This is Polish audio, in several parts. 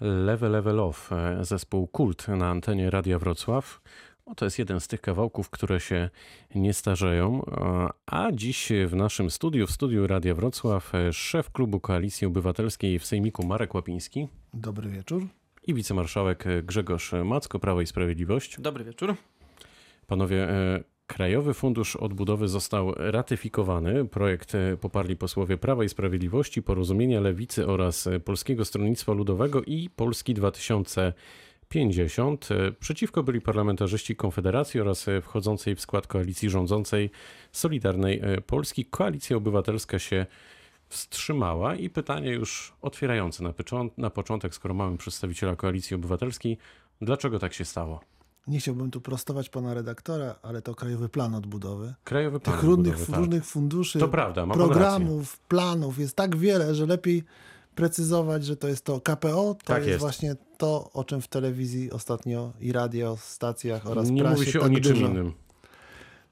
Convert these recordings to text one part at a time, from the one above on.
Level Level Off, e, zespół Kult na antenie Radia Wrocław. O, to jest jeden z tych kawałków, które się nie starzeją. A dziś w naszym studiu, w studiu Radia Wrocław, e, szef klubu Koalicji Obywatelskiej w Sejmiku Marek Łapiński Dobry wieczór. i wicemarszałek Grzegorz Macko, Prawo i Sprawiedliwość. Dobry wieczór. Panowie, e, Krajowy Fundusz Odbudowy został ratyfikowany. Projekt e, poparli posłowie Prawa i Sprawiedliwości, Porozumienia Lewicy oraz e, Polskiego Stronnictwa Ludowego i Polski 2050. E, Przeciwko byli parlamentarzyści Konfederacji oraz wchodzącej w skład koalicji rządzącej Solidarnej Polski. Koalicja Obywatelska się wstrzymała i pytanie już otwierające na, na początek, skoro mamy przedstawiciela Koalicji Obywatelskiej, dlaczego tak się stało? Nie chciałbym tu prostować pana redaktora, ale to Krajowy Plan Odbudowy. Krajowy Plan Tych różnych, Odbudowy, tak. różnych funduszy, prawda, programów, planów jest tak wiele, że lepiej precyzować, że to jest to KPO, to Tak jest, jest. właśnie to, o czym w telewizji ostatnio i radio, stacjach oraz Nie prasie mówi się tak o niczym dużo. innym.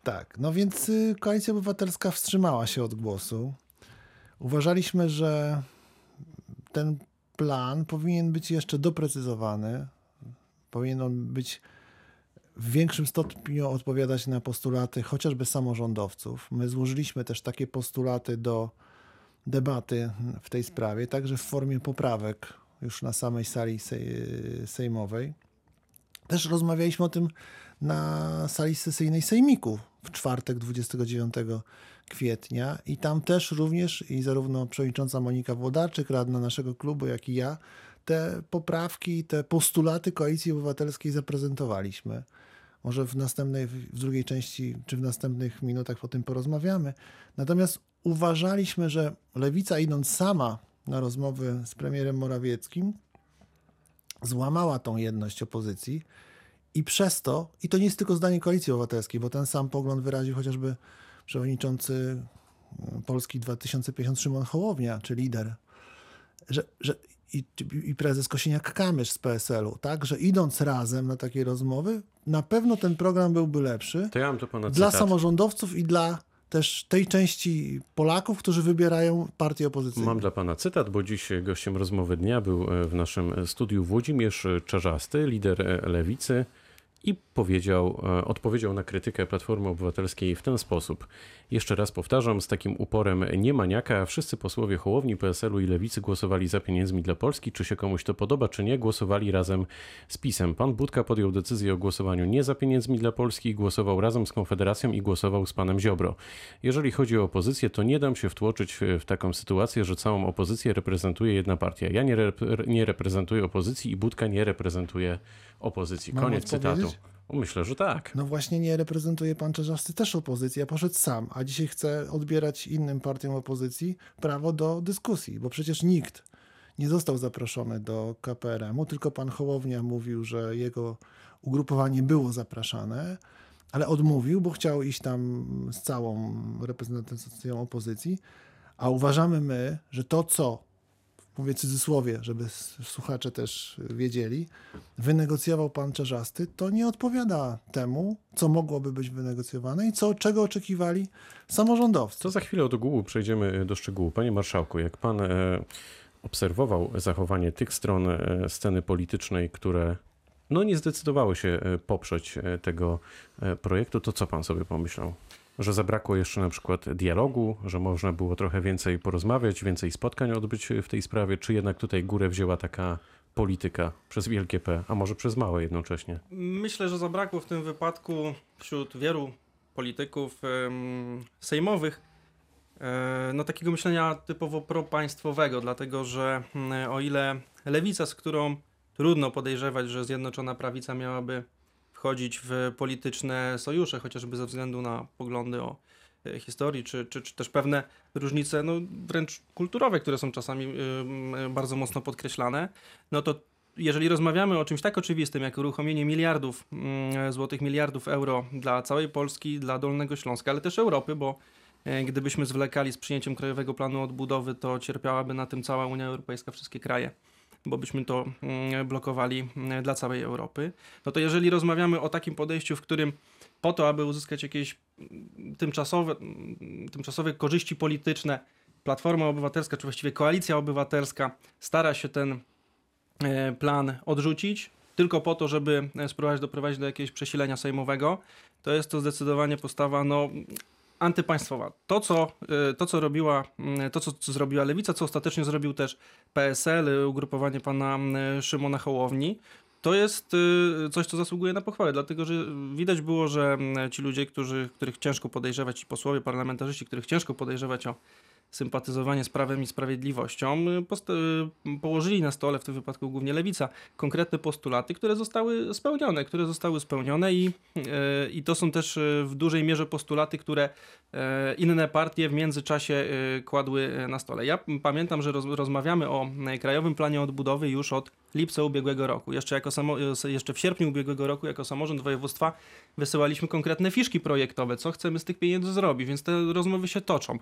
Tak, no więc y, Koalicja Obywatelska wstrzymała się od głosu. Uważaliśmy, że ten plan powinien być jeszcze doprecyzowany. Powinien on być w większym stopniu odpowiadać na postulaty chociażby samorządowców. My złożyliśmy też takie postulaty do debaty w tej sprawie, także w formie poprawek już na samej sali sej- sejmowej. Też rozmawialiśmy o tym na sali sesyjnej Sejmiku w czwartek 29 kwietnia i tam też również i zarówno przewodnicząca Monika Włodarczyk, radna naszego klubu, jak i ja, te poprawki, te postulaty Koalicji Obywatelskiej zaprezentowaliśmy. Może w następnej, w drugiej części, czy w następnych minutach o tym porozmawiamy. Natomiast uważaliśmy, że Lewica idąc sama na rozmowy z premierem Morawieckim, złamała tą jedność opozycji i przez to, i to nie jest tylko zdanie Koalicji Obywatelskiej, bo ten sam pogląd wyraził chociażby przewodniczący mm, Polski 2050 Szymon Hołownia, czy lider, że, że i, i prezes Kosiniak-Kamysz z PSL-u, tak, że idąc razem na takie rozmowy, na pewno ten program byłby lepszy To ja mam to pana dla cytat. samorządowców i dla też tej części Polaków, którzy wybierają partie opozycyjne. Mam dla pana cytat, bo dziś gościem rozmowy dnia był e, w naszym studiu Włodzimierz Czarzasty, lider e, Lewicy i powiedział, e, odpowiedział na krytykę Platformy Obywatelskiej w ten sposób. Jeszcze raz powtarzam, z takim uporem nie maniaka, wszyscy posłowie Hołowni, PSL-u i Lewicy głosowali za pieniędzmi dla Polski. Czy się komuś to podoba, czy nie, głosowali razem z PiSem. Pan Budka podjął decyzję o głosowaniu nie za pieniędzmi dla Polski, głosował razem z Konfederacją i głosował z panem Ziobro. Jeżeli chodzi o opozycję, to nie dam się wtłoczyć w- taką sytuację, że całą opozycję reprezentuje jedna partia. Ja nie, rep- nie reprezentuję opozycji i Budka nie reprezentuje opozycji. Koniec cytatu. Myślę, że tak. No właśnie nie reprezentuje pan Czerzasty też opozycji, a poszedł sam, a dzisiaj chce odbierać innym partiom opozycji prawo do dyskusji, bo przecież nikt nie został zaproszony do KPRM-u, tylko pan Hołownia mówił, że jego ugrupowanie było zapraszane, ale odmówił, bo chciał iść tam z całą reprezentacją opozycji, a uważamy my, że to, co mówię cudzysłowie, żeby słuchacze też wiedzieli, wynegocjował pan Czerzasty, to nie odpowiada temu, co mogłoby być wynegocjowane i co, czego oczekiwali samorządowcy. To za chwilę od ogółu przejdziemy do szczegółu. Panie marszałku, jak pan e, obserwował zachowanie tych stron e, sceny politycznej, które no nie zdecydowały się e, poprzeć e, tego e, projektu, to co pan sobie pomyślał? Że zabrakło jeszcze na przykład dialogu, że można było trochę więcej porozmawiać, więcej spotkań odbyć w tej sprawie, czy jednak tutaj górę wzięła taka polityka przez wielkie P, a może przez małe jednocześnie? Myślę, że zabrakło w tym wypadku wśród wielu polityków em, sejmowych e, no, takiego myślenia typowo propaństwowego, dlatego że mm, o ile lewica, z którą trudno podejrzewać, że Zjednoczona Prawica miałaby wchodzić w polityczne sojusze, chociażby ze względu na poglądy o e, historii, czy, czy, czy też pewne różnice, no, wręcz kulturowe, które są czasami ym, bardzo mocno podkreślane, no to jeżeli rozmawiamy o czymś tak oczywistym, jak uruchomienie miliardów mm, złotych, miliardów euro dla całej Polski, dla Dolnego Śląska, ale też Europy, bo e, gdybyśmy zwlekali z przyjęciem Krajowego Planu Odbudowy, to cierpiałaby na tym cała Unia Europejska, wszystkie kraje, bo byśmy to mm, blokowali mm, dla całej Europy. No to jeżeli rozmawiamy o takim podejściu, w którym po to, aby uzyskać jakieś mm, tymczasowe, tymczasowe korzyści polityczne, Platforma Obywatelska, czy właściwie Koalicja Obywatelska stara się ten e, plan odrzucić, tylko po to, żeby e, spróbować doprowadzić do jakiegoś przesilenia sejmowego, to jest to zdecydowanie postawa no, antypaństwowa. To, co, e, to, co robiła, mm, to, co, zrobiła Lewica, co ostatecznie zrobił też PSL, e, ugrupowanie pana Szymona Hołowni, to jest y, coś, co zasługuje na pochwałę, dlatego że widać było, że mm, ci ludzie, którzy, których ciężko podejrzewać, ci posłowie, parlamentarzyści, których ciężko podejrzewać o sympatyzowanie z prawem i sprawiedliwością, y, y, położyli na stole, w tym wypadku głównie lewica, konkretne postulaty, które zostały spełnione, które zostały spełnione i, y, i to są też w dużej mierze postulaty, które inne partie w międzyczasie kładły na stole. Ja pamiętam, że roz, rozmawiamy o Krajowym Planie Odbudowy już od lipca ubiegłego roku. Jeszcze, jako samo, jeszcze w sierpniu ubiegłego roku jako samorząd województwa wysyłaliśmy konkretne fiszki projektowe, co chcemy z tych pieniędzy zrobić, więc te rozmowy się toczą.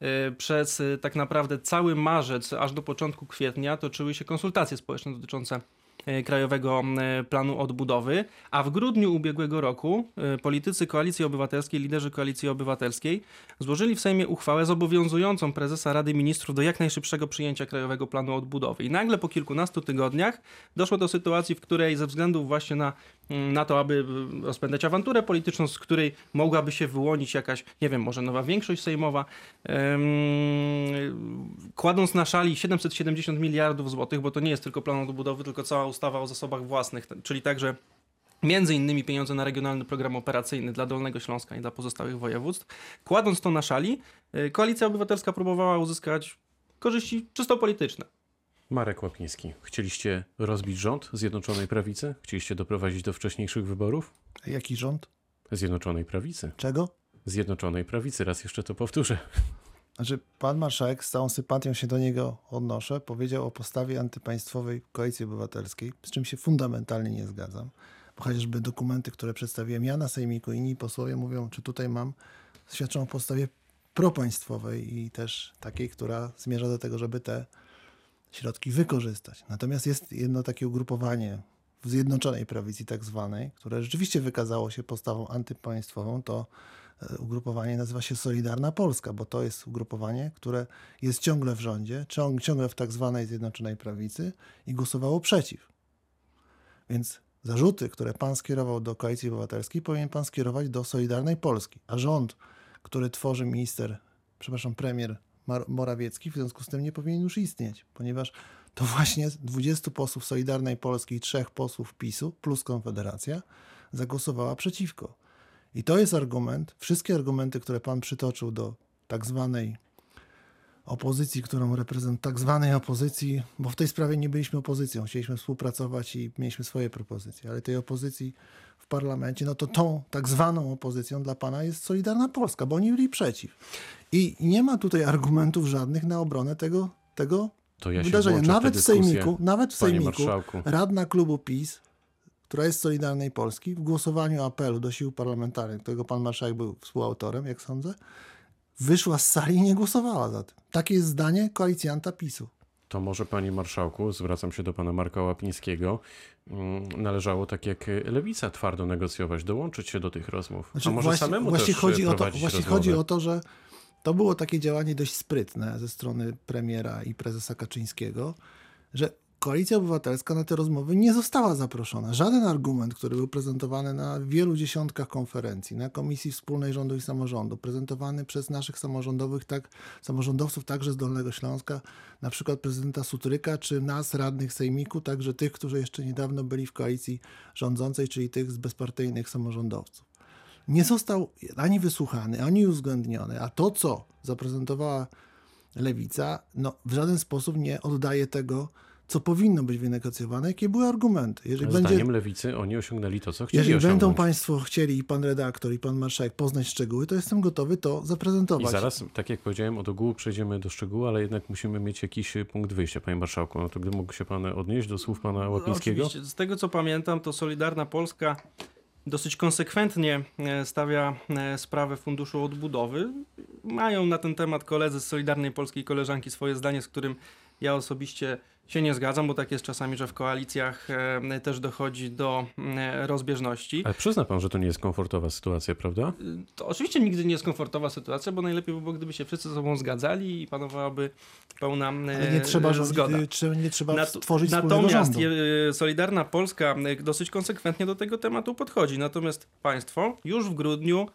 E, Przez e, tak naprawdę cały marzec aż do początku kwietnia toczyły się konsultacje społeczne dotyczące e, Krajowego e, Planu Odbudowy, a w grudniu ubiegłego roku politycy Koalicji Obywatelskiej, liderzy Koalicji Obywatelskiej złożyli w Sejmie uchwałę zobowiązującą prezesa Rady Ministrów do jak najszybszego przyjęcia Krajowego Planu Odbudowy. I nagle po kilkunastu tygodniach doszło do sytuacji, w której ze względu właśnie na, na to, aby y, rozpędzać awanturę polityczną, z której mogłaby się wyłonić jakaś, nie wiem, może nowa większość sejmowa, kładąc na szali 770 miliardów złotych, bo to nie jest tylko plan odbudowy, tylko cała ustawa o zasobach własnych, czyli także między innymi pieniądze na regionalny program operacyjny dla Dolnego Śląska i dla pozostałych województw. Kładąc to na szali, y, Koalicja Obywatelska próbowała uzyskać korzyści czysto polityczne. Marek Łapiński, chcieliście rozbić rząd Zjednoczonej Prawicy? Chcieliście doprowadzić do wcześniejszych wyborów? Jaki rząd? Zjednoczonej Prawicy. Czego? Zjednoczonej Prawicy, raz jeszcze to powtórzę. Znaczy, pan marszałek, z całą sympatią się do niego odnoszę, powiedział o postawie antypaństwowej Koalicji Obywatelskiej, z czym się fundamentalnie nie zgadzam. Bo chociażby dokumenty, które przedstawiłem ja na sejmiku, inni posłowie mówią, czy tutaj mam, świadczą o postawie propaństwowej i też takiej, która zmierza do tego, żeby te środki wykorzystać. Natomiast jest jedno takie ugrupowanie w Zjednoczonej Prawicy tak zwanej, które rzeczywiście wykazało się postawą antypaństwową, to e, ugrupowanie nazywa się Solidarna Polska, bo to jest ugrupowanie, które jest ciągle w rządzie, ciąg- ciągle w tak zwanej Zjednoczonej Prawicy i głosowało przeciw. Więc zarzuty, które pan skierował do Koalicji Obywatelskiej, powinien pan skierować do Solidarnej Polski. A rząd, który tworzy minister, przepraszam, premier Morawiecki, w związku z tym nie powinien już istnieć, ponieważ to właśnie 20 posłów Solidarnej Polski trzech posłów PiSu plus Konfederacja zagłosowała przeciwko. I to jest argument, wszystkie argumenty, które pan przytoczył do tak zwanej opozycji, którą reprezent tak zwanej opozycji, bo w tej sprawie nie byliśmy opozycją, chcieliśmy współpracować i mieliśmy swoje propozycje, ale tej opozycji parlamencie, no to tą tak zwaną opozycją dla pana jest Solidarna Polska, bo oni byli przeciw. I nie ma tutaj argumentów żadnych na obronę tego, tego To ja wydarzenia. Nawet w sejmiku, nawet w sejmiku marszałku. radna klubu PiS, która jest Solidarnej Polski, w głosowaniu apelu do sił parlamentarnych, którego pan marszałek był współautorem, jak sądzę, wyszła z sali i nie głosowała za tym. Takie jest zdanie koalicjanta PiSu. To może, panie marszałku, zwracam się do pana Marka Łapińskiego, mm, należało tak jak Lewica twardo negocjować, dołączyć się do tych rozmów. Znaczy, A może właśnie, samemu właśnie też chodzi o to, Właśnie rozmowę? chodzi o to, że to było takie działanie dość sprytne ze strony premiera i prezesa Kaczyńskiego, że Koalicja Obywatelska na te rozmowy nie została zaproszona. Żaden argument, który był prezentowany na wielu dziesiątkach konferencji, na Komisji Wspólnej Rządu i Samorządu, prezentowany przez naszych samorządowych, tak, samorządowców także z Dolnego Śląska, na przykład prezydenta Sutryka, czy nas, radnych Sejmiku, także tych, którzy jeszcze niedawno byli w koalicji rządzącej, czyli tych z bezpartyjnych samorządowców nie został ani wysłuchany, ani uwzględniony, a to, co zaprezentowała lewica, no, w żaden sposób nie oddaje tego, co powinno być wynegocjowane, jakie były argumenty. Jeżeli, Zdaniem będzie, Lewicy oni osiągnęli to, co chcieli jeżeli osiągnąć. będą Państwo chcieli, i Pan redaktor, i Pan marszałek poznać szczegóły, to jestem gotowy to I zaprezentować. zaraz, tak jak powiedziałem, od ogółu przejdziemy do szczegółu, ale jednak musimy mieć jakiś e, punkt wyjścia, panie marszałku. No to gdy mógł się pan odnieść do słów pana Łapińskiego? No, Oczywiście. Z tego co pamiętam, to Solidarna Polska dosyć konsekwentnie e, stawia e, sprawę Funduszu Odbudowy. Mają na ten temat koledzy z Solidarnej Polskiej koleżanki swoje zdanie, z którym ja osobiście się nie zgadzam, bo tak jest czasami, że w koalicjach też dochodzi do e, rozbieżności. Ale przyzna pan, że to nie jest komfortowa sytuacja, prawda? To oczywiście nigdy nie jest komfortowa sytuacja, bo najlepiej by było, gdyby się wszyscy ze sobą zgadzali i panowałaby pełna e, Ale nie trzeba, zgoda. nie trzeba Nat- stworzyć Natomiast rządu. je- Solidarna Polska e, dosyć konsekwentnie do tego tematu podchodzi. Natomiast państwo już w grudniu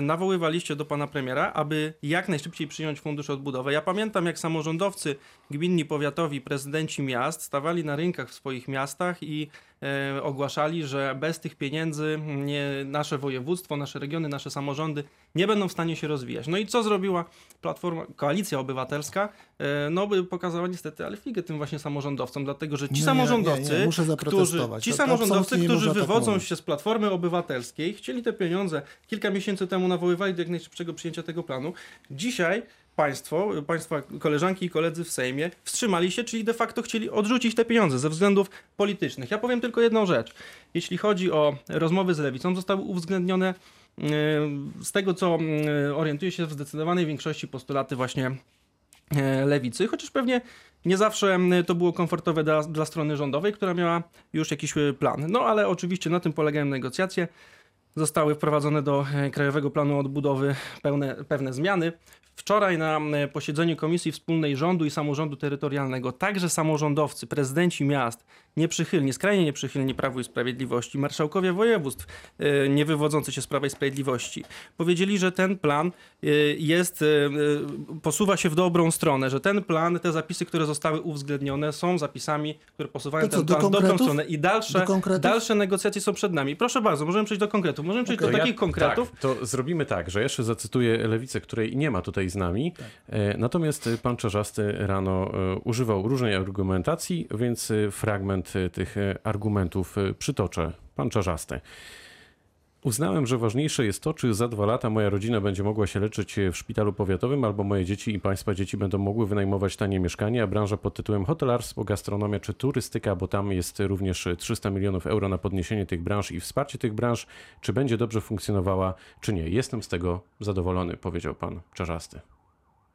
nawoływaliście do pana premiera, aby jak najszybciej przyjąć fundusz odbudowy. Ja pamiętam, jak samorządowcy gminni, powiatowi, prezydenci miast stawali na rynkach w swoich miastach i e, ogłaszali, że bez tych pieniędzy nie, nasze województwo, nasze regiony, nasze samorządy nie będą w stanie się rozwijać. No i co zrobiła Platforma, Koalicja Obywatelska? E, no by pokazała niestety ale figę tym właśnie samorządowcom, dlatego że ci Nie, samorządowcy, nie, nie, którzy, ci To- samorządowcy, którzy tak wywodzą mówić. się z Platformy Obywatelskiej, chcieli te pieniądze kilka miesięcy temu nawoływali do jak najszybszego przyjęcia tego planu. Dzisiaj państwo, państwa koleżanki i koledzy w Sejmie wstrzymali się, czyli de facto chcieli odrzucić te pieniądze ze względów politycznych. Ja powiem tylko jedną rzecz. Jeśli chodzi o rozmowy z lewicą, zostały uwzględnione e, z tego, co e, orientuje się w zdecydowanej większości postulaty właśnie e, lewicy, chociaż pewnie nie zawsze to było komfortowe dla, dla strony rządowej, która miała już jakiś plan. No ale oczywiście na tym polegają negocjacje. Zostały wprowadzone do e, Krajowego Planu Odbudowy pełne, pewne zmiany. Wczoraj na m, posiedzeniu Komisji Wspólnej Rządu i Samorządu Terytorialnego także samorządowcy, prezydenci miast, nieprzychylni, skrajnie nieprzychylni Prawu i Sprawiedliwości, marszałkowie województw e, nie wywodzący się z Prawa i Sprawiedliwości, powiedzieli, że ten plan e, jest, e, posuwa się w dobrą stronę, że ten plan, te zapisy, które zostały uwzględnione są zapisami, które posuwają To co, ten do plan w dobrą stronę i dalsze, dalsze negocjacje są przed nami. Proszę bardzo, możemy przejść do konkretów. Możemy przejść Okej. do takich konkretów. Tak, to zrobimy tak, że jeszcze zacytuję Lewicę, której nie ma tutaj z nami. E, Natomiast pan Czarzasty rano używał różnej argumentacji, więc e, fragment e, tych e, argumentów e, przytoczę. Pan Czarzasty. Uznałem, że ważniejsze jest to, czy za dwa lata moja rodzina będzie mogła się leczyć w szpitalu powiatowym, albo moje dzieci i państwa dzieci będą mogły wynajmować tanie mieszkanie, a branża pod tytułem hotelarstwo, gastronomia czy turystyka, bo tam jest również 300 milionów euro na podniesienie tych branż i wsparcie tych branż, czy będzie dobrze funkcjonowała, czy nie. Jestem z tego zadowolony, powiedział pan Czarzasty.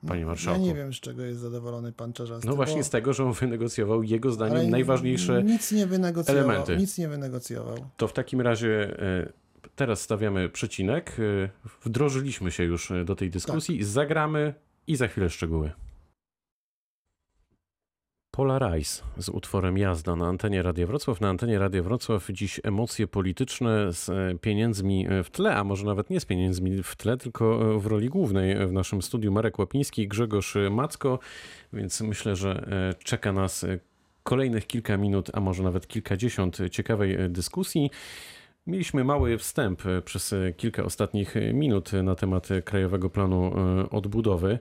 Panie marszałku. Ja nie wiem, z czego jest zadowolony pan Czarzasty. No właśnie bo... z tego, że on wynegocjował jego zdaniem ale najważniejsze Nic nie wynegocjował. elementy. Nic nie wynegocjował. To w takim razie e, teraz stawiamy przecinek. E, Wdrożyliśmy się już e, do tej dyskusji. Zagramy i za chwilę szczegóły. Polarize z utworem Jazda na antenie Radia Wrocław. Na antenie Radia Wrocław dziś emocje polityczne z e, pieniędzmi w tle, a może nawet nie z pieniędzmi w tle, tylko e, w roli głównej w naszym studiu Marek Łapiński i Grzegorz Macko, więc myślę, że e, czeka nas e, kolejnych kilka minut, a może nawet kilkadziesiąt ciekawej e, dyskusji. Mieliśmy mały wstęp e, przez e, kilka ostatnich e, minut na temat Krajowego Planu Odbudowy.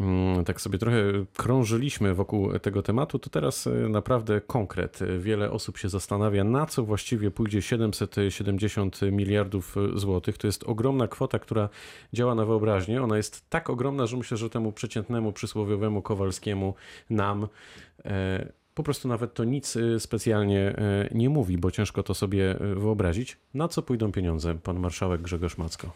Mm, Tak sobie trochę krążyliśmy wokół tego tematu, to teraz naprawdę konkret. Wiele osób się zastanawia, na co właściwie pójdzie 770 miliardów złotych. To jest ogromna kwota, która działa na wyobraźnię. Ona jest tak ogromna, że myślę, że temu przeciętnemu, przysłowiowemu Kowalskiemu, nam, po prostu nawet to nic y, specjalnie e, nie mówi, bo ciężko to sobie e, wyobrazić. Na co pójdą pieniądze, pan marszałek Grzegorz Macko?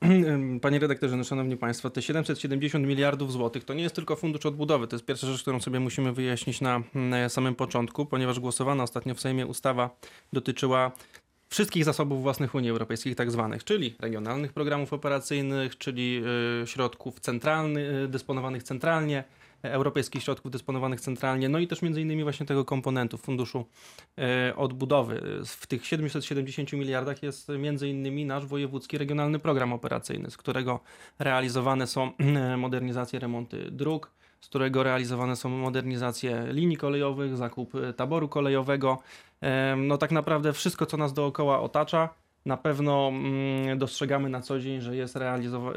Panie redaktorze, no szanowni państwo, te 770 miliardów złotych to nie jest tylko fundusz odbudowy. To jest pierwsza rzecz, którą sobie musimy wyjaśnić na samym początku, ponieważ głosowana ostatnio w Sejmie ustawa dotyczyła wszystkich zasobów własnych Unii Europejskiej, tak zwanych, czyli regionalnych programów operacyjnych, czyli y, środków centralnych, y, dysponowanych centralnie, europejskich środków dysponowanych centralnie, no i też między innymi właśnie tego komponentu funduszu e, odbudowy. W tych 770 miliardach jest między innymi nasz wojewódzki regionalny program operacyjny, z którego realizowane są modernizacje, remonty dróg, z którego realizowane są modernizacje linii kolejowych, zakup e, taboru kolejowego. No tak naprawdę wszystko, co nas dookoła otacza, na pewno mm, dostrzegamy na co dzień, że jest,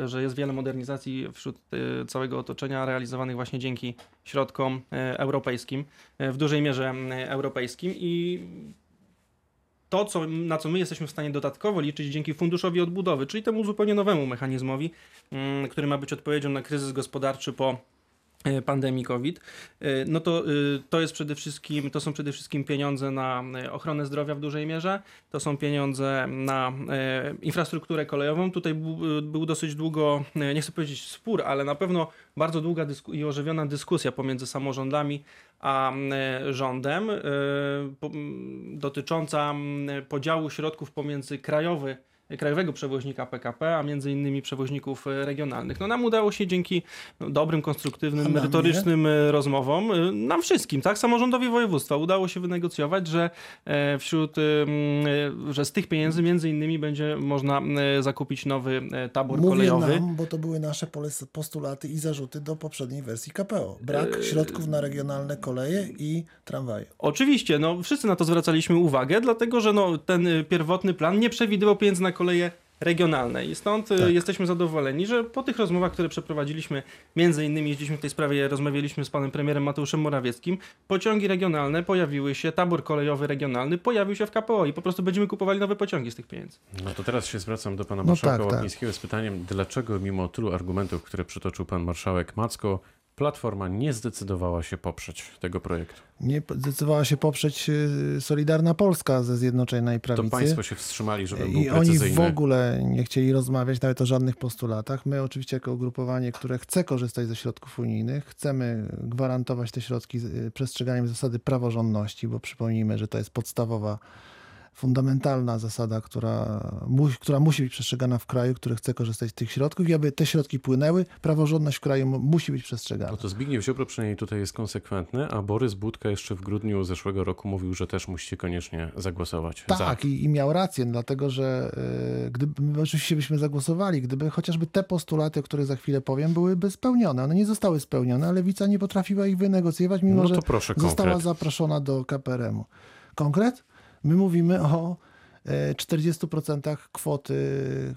że jest wiele modernizacji wśród e, całego otoczenia realizowanych właśnie dzięki środkom e, europejskim, e, w dużej mierze mm, europejskim. I to, co, na co my jesteśmy w stanie dodatkowo liczyć dzięki Funduszowi Odbudowy, czyli temu zupełnie nowemu mechanizmowi, mm, który ma być odpowiedzią na kryzys gospodarczy po pandemii COVID, e, no to e, to jest przede wszystkim, to są przede wszystkim pieniądze na e, ochronę zdrowia w dużej mierze, to są pieniądze na e, infrastrukturę kolejową. Tutaj był, dosyć długo, e, nie chcę powiedzieć spór, ale na pewno bardzo długa i ożywiona dyskusja pomiędzy samorządami a e, rządem e, dotycząca podziału środków pomiędzy krajowy krajowego przewoźnika PKP, a między innymi przewoźników e, regionalnych. No nam udało się dzięki no, dobrym, konstruktywnym, merytorycznym e, rozmowom, e, nam wszystkim, tak, samorządowi województwa udało się wynegocjować, że wśród, że z tych pieniędzy między innymi będzie można zakupić nowy tabor Mówię kolejowy. nam, bo to były nasze postulaty i zarzuty do poprzedniej wersji KPO. Brak środków na regionalne koleje i tramwaje. Oczywiście, no wszyscy na to zwracaliśmy uwagę, dlatego że no, ten pierwotny plan nie przewidywał pieniędzy na koleje regionalne i stąd y, Tak. jesteśmy zadowoleni, że po tych rozmowach, które przeprowadziliśmy, między innymi jeździliśmy w tej sprawie, rozmawialiśmy z panem premierem Mateuszem Morawieckim, pociągi regionalne pojawiły się, tabor kolejowy regionalny pojawił się w KPO i po prostu będziemy kupowali nowe pociągi z tych pieniędzy. No to teraz się zwracam do pana No marszałka tak, tak. Łapińskiego z pytaniem, dlaczego mimo tylu argumentów, które przytoczył pan marszałek Macko, Platforma nie zdecydowała się poprzeć tego projektu. Nie zdecydowała się poprzeć y, Solidarna Polska ze Zjednoczonej To Prawicy. państwo się wstrzymali, żeby był I oni w ogóle nie chcieli rozmawiać nawet o żadnych postulatach. My oczywiście jako ugrupowanie, które chce korzystać ze środków unijnych, chcemy gwarantować te środki y, przestrzeganiem zasady praworządności, bo przypomnijmy, że to jest podstawowa, fundamentalna zasada, która, mu, która musi być przestrzegana w kraju, który chce korzystać z tych środków i aby te środki płynęły, praworządność w kraju mu- musi być przestrzegana. No to Zbigniew Ziobro przynajmniej tutaj jest konsekwentny, a Borys Budka jeszcze w grudniu zeszłego roku mówił, że też musicie koniecznie zagłosować za. Tak, i, i miał rację, dlatego że y, gdyby, my oczywiście byśmy zagłosowali, gdyby chociażby te postulaty, o których za chwilę powiem, byłyby spełnione. One nie zostały spełnione, ale Lewica nie potrafiła ich wynegocjować, mimo No że to proszę została konkret. zaproszona do KPRM-u. Konkret? My mówimy o e, 40% kwoty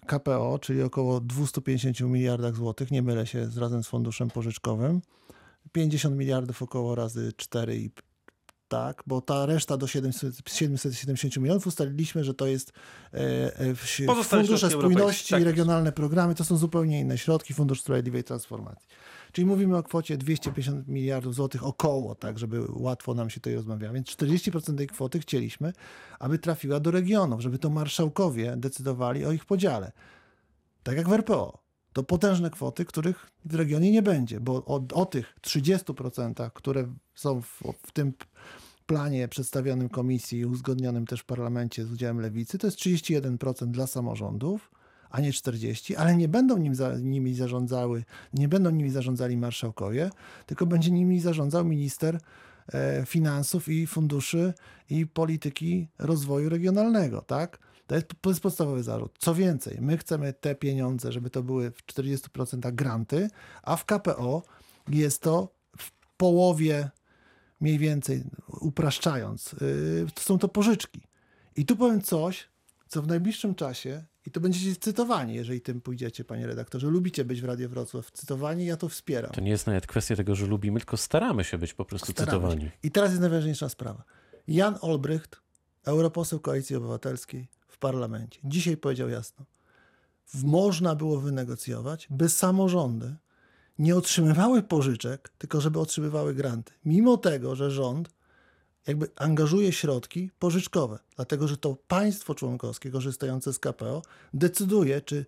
KPO, czyli około 250 miliardach złotych, nie mylę się, z razem z funduszem pożyczkowym. 50 miliardów około razy 4 i tak, bo ta reszta do 700, 770 milionów ustaliliśmy, że to jest e, e, w- fundusze spójności, tak regionalne programy, to są zupełnie inne środki, Fundusz Sprawiedliwej Transformacji. Czyli mówimy o kwocie 250 miliardów złotych około, tak, żeby łatwo nam się tutaj rozmawiało. Więc 40% tej kwoty chcieliśmy, aby trafiła do regionów, żeby to marszałkowie decydowali o ich podziale. Tak jak w RPO. To potężne kwoty, których w regionie nie będzie, bo o, o tych 30%, które są w, w tym planie przedstawionym komisji i uzgodnionym też w parlamencie z udziałem lewicy, to jest 31% dla samorządów, a nie 40%, ale nie będą nim za, nimi zarządzały, nie będą nimi zarządzali marszałkowie, tylko będzie nimi zarządzał minister e, finansów i funduszy i polityki rozwoju regionalnego, tak? To jest, to jest podstawowy zarzut. Co więcej, my chcemy te pieniądze, żeby to były w 40% granty, a w KPO jest to w połowie mniej więcej, upraszczając, yy, są to pożyczki. I tu powiem coś, co w najbliższym czasie, i to będziecie cytowani, jeżeli tym pójdziecie, panie redaktorze, lubicie być w Radio Wrocław cytowani, ja to wspieram. To nie jest nawet kwestia tego, że lubimy, tylko staramy się być po prostu Staramy cytowani. się. I teraz jest najważniejsza sprawa. Jan Olbrycht, europoseł Koalicji Obywatelskiej w parlamencie, dzisiaj powiedział jasno, można było wynegocjować, by samorządy nie otrzymywały pożyczek, tylko żeby otrzymywały granty. Mimo tego, że rząd jakby angażuje środki pożyczkowe, dlatego że to państwo członkowskie korzystające z KPO decyduje, czy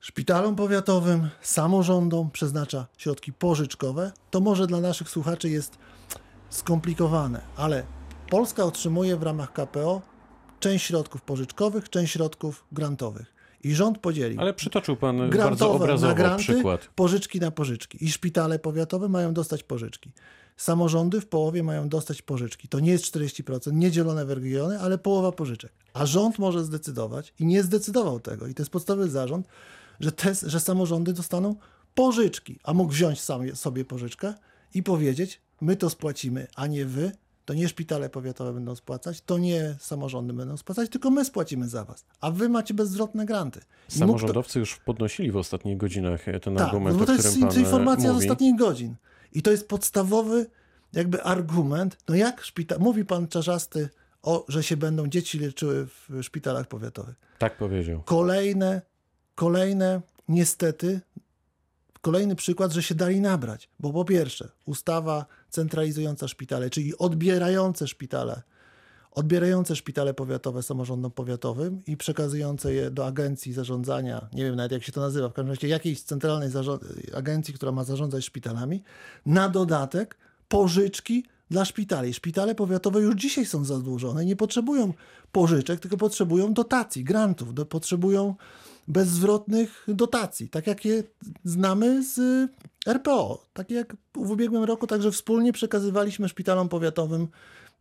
szpitalom powiatowym, samorządom przeznacza środki pożyczkowe, to może dla naszych słuchaczy jest skomplikowane, ale Polska otrzymuje w ramach KPO część środków pożyczkowych, część środków grantowych. I rząd podzielił Ale przytoczył pan bardzo grantowe na obrazowo granty, przykład. pożyczki na pożyczki. I szpitale powiatowe mają dostać pożyczki. Samorządy w połowie mają dostać pożyczki. To nie jest 40%, nie dzielone w regiony, ale połowa pożyczek. A rząd może zdecydować i nie zdecydował tego. I to jest podstawowy zarząd, że, te, że samorządy dostaną pożyczki. A mógł wziąć sam sobie pożyczkę i powiedzieć, my to spłacimy, a nie wy. To nie szpitale powiatowe będą spłacać, to nie samorządy będą spłacać, tylko my spłacimy za was. A wy macie bezzwrotne granty. I mógł to- Samorządowcy już podnosili w ostatnich godzinach e, ten tak, argument, no bo to o jest którym pan e, informacja z mówi. ostatnich godzin. I to jest podstawowy jakby argument. No jak szpital, mówi pan Czarzasty, o, że się będą dzieci leczyły w szpitalach powiatowych. Tak powiedział. Kolejne, kolejne niestety kolejny przykład, że się dali nabrać. Bo po pierwsze, ustawa centralizująca szpitale, czyli odbierające szpitale, odbierające szpitale powiatowe samorządom powiatowym i przekazujące je do agencji zarządzania, nie wiem nawet jak się to nazywa, w każdym razie jakiejś centralnej agencji, która ma zarządzać szpitalami, na dodatek pożyczki dla szpitali. Szpitale powiatowe już dzisiaj są zadłużone, nie potrzebują pożyczek, tylko potrzebują dotacji, grantów, do, potrzebują bezzwrotnych dotacji, tak jak je znamy z y, RPO. Tak jak w ubiegłym roku także wspólnie przekazywaliśmy szpitalom powiatowym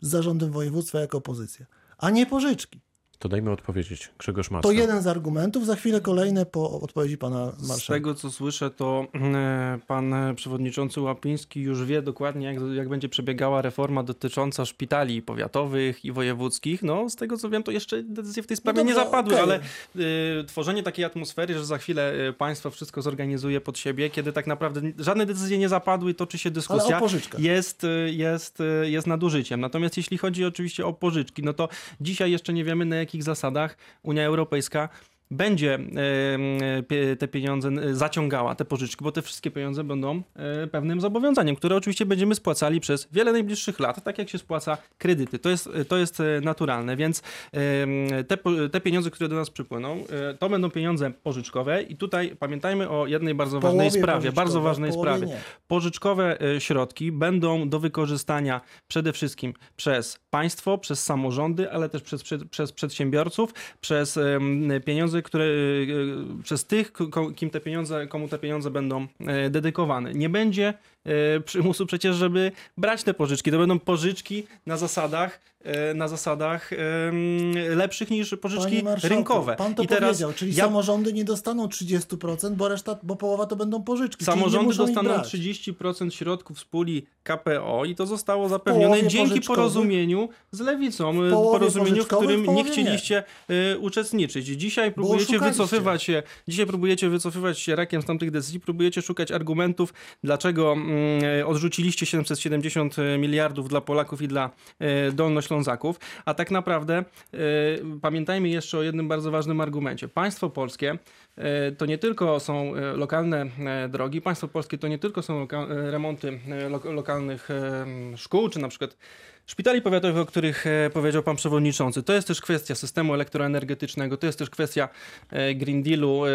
z zarządem województwa jako opozycja, a nie pożyczki. To dajmy odpowiedzieć. Grzegorz Macka. To jeden z argumentów, za chwilę kolejne po odpowiedzi pana Z marszałka. tego co słyszę, to e, pan przewodniczący Łapiński już wie dokładnie, jak, jak będzie przebiegała reforma dotycząca szpitali powiatowych i wojewódzkich. No, z tego co wiem, to jeszcze decyzje w tej sprawie nie dobra, zapadły, okej. ale e, tworzenie takiej atmosfery, że za chwilę e, państwo wszystko zorganizuje pod siebie, kiedy tak naprawdę żadne decyzje nie zapadły, toczy się Ale dyskusja jest, y, jest, y, jest nadużyciem. Natomiast jeśli chodzi oczywiście o pożyczki, no to dzisiaj jeszcze nie wiemy na jakich zasadach Unia Europejska będzie e, te pieniądze e, zaciągała, te pożyczki, bo te wszystkie pieniądze będą e, pewnym zobowiązaniem, które oczywiście będziemy spłacali przez wiele najbliższych lat, tak jak się spłaca kredyty. To jest, to jest naturalne, więc te, te pieniądze, które do nas przypłyną, to będą pieniądze pożyczkowe i tutaj pamiętajmy o jednej bardzo ważnej Połowie sprawie, pożyczkowe, bardzo ważnej sprawie. nie. Pożyczkowe środki będą do wykorzystania przede wszystkim przez państwo, przez samorządy, ale też przez, przez, przedsiębiorców, przez em, które e, e, przez tych, kim te pieniądze, komu te pieniądze będą e, dedykowane. Nie będzie przymusu przecież, żeby brać te pożyczki. To będą pożyczki na zasadach, e, na zasadach lepszych niż pożyczki rynkowe. Pan to I teraz powiedział, czyli ja samorządy nie dostaną 30%, bo reszta, bo połowa to będą pożyczki. nie Samorządy dostaną brać. 30% środków z puli KPO i to zostało zapewnione dzięki porozumieniu z lewicą. połowie Porozumieniu, w którym w nie chcieliście y, uczestniczyć. Dzisiaj próbujecie wycofywać się, dzisiaj próbujecie wycofywać się rakiem z tamtych decyzji, próbujecie szukać argumentów, dlaczego odrzuciliście 770 miliardów dla Polaków i dla y, Dolnoślązaków, a tak naprawdę y, pamiętajmy jeszcze o jednym bardzo ważnym argumencie. Państwo polskie E, to nie tylko są e, lokalne e, drogi, państwo polskie to nie tylko są loka- e, remonty e, lo- lokalnych e, szkół, czy na przykład szpitali powiatowych, o których e, powiedział pan przewodniczący. To jest też kwestia systemu elektroenergetycznego, to jest też kwestia e, Green Dealu, e,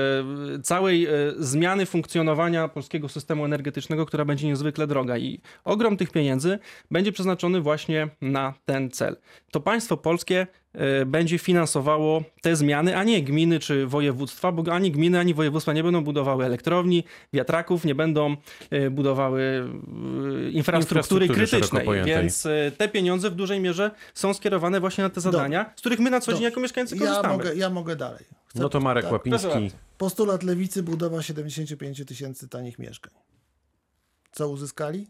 całej zmiany funkcjonowania polskiego systemu energetycznego, która będzie niezwykle droga i ogrom tych pieniędzy będzie przeznaczony właśnie na ten cel. To państwo polskie będzie finansowało te zmiany, a nie gminy czy województwa, bo ani gminy, ani województwa nie będą budowały elektrowni, wiatraków, nie będą e, budowały e, infrastruktury krytycznej, więc e, te pieniądze w dużej mierze są skierowane właśnie na te zadania, z których my na co dzień Dobrze. jako mieszkańcy Ja korzystamy. mogę, ja mogę dalej. Chcę- No to Marek tak. Łapiński. Postulat lewicy budowa 75 tysięcy tanich mieszkań. Co uzyskali?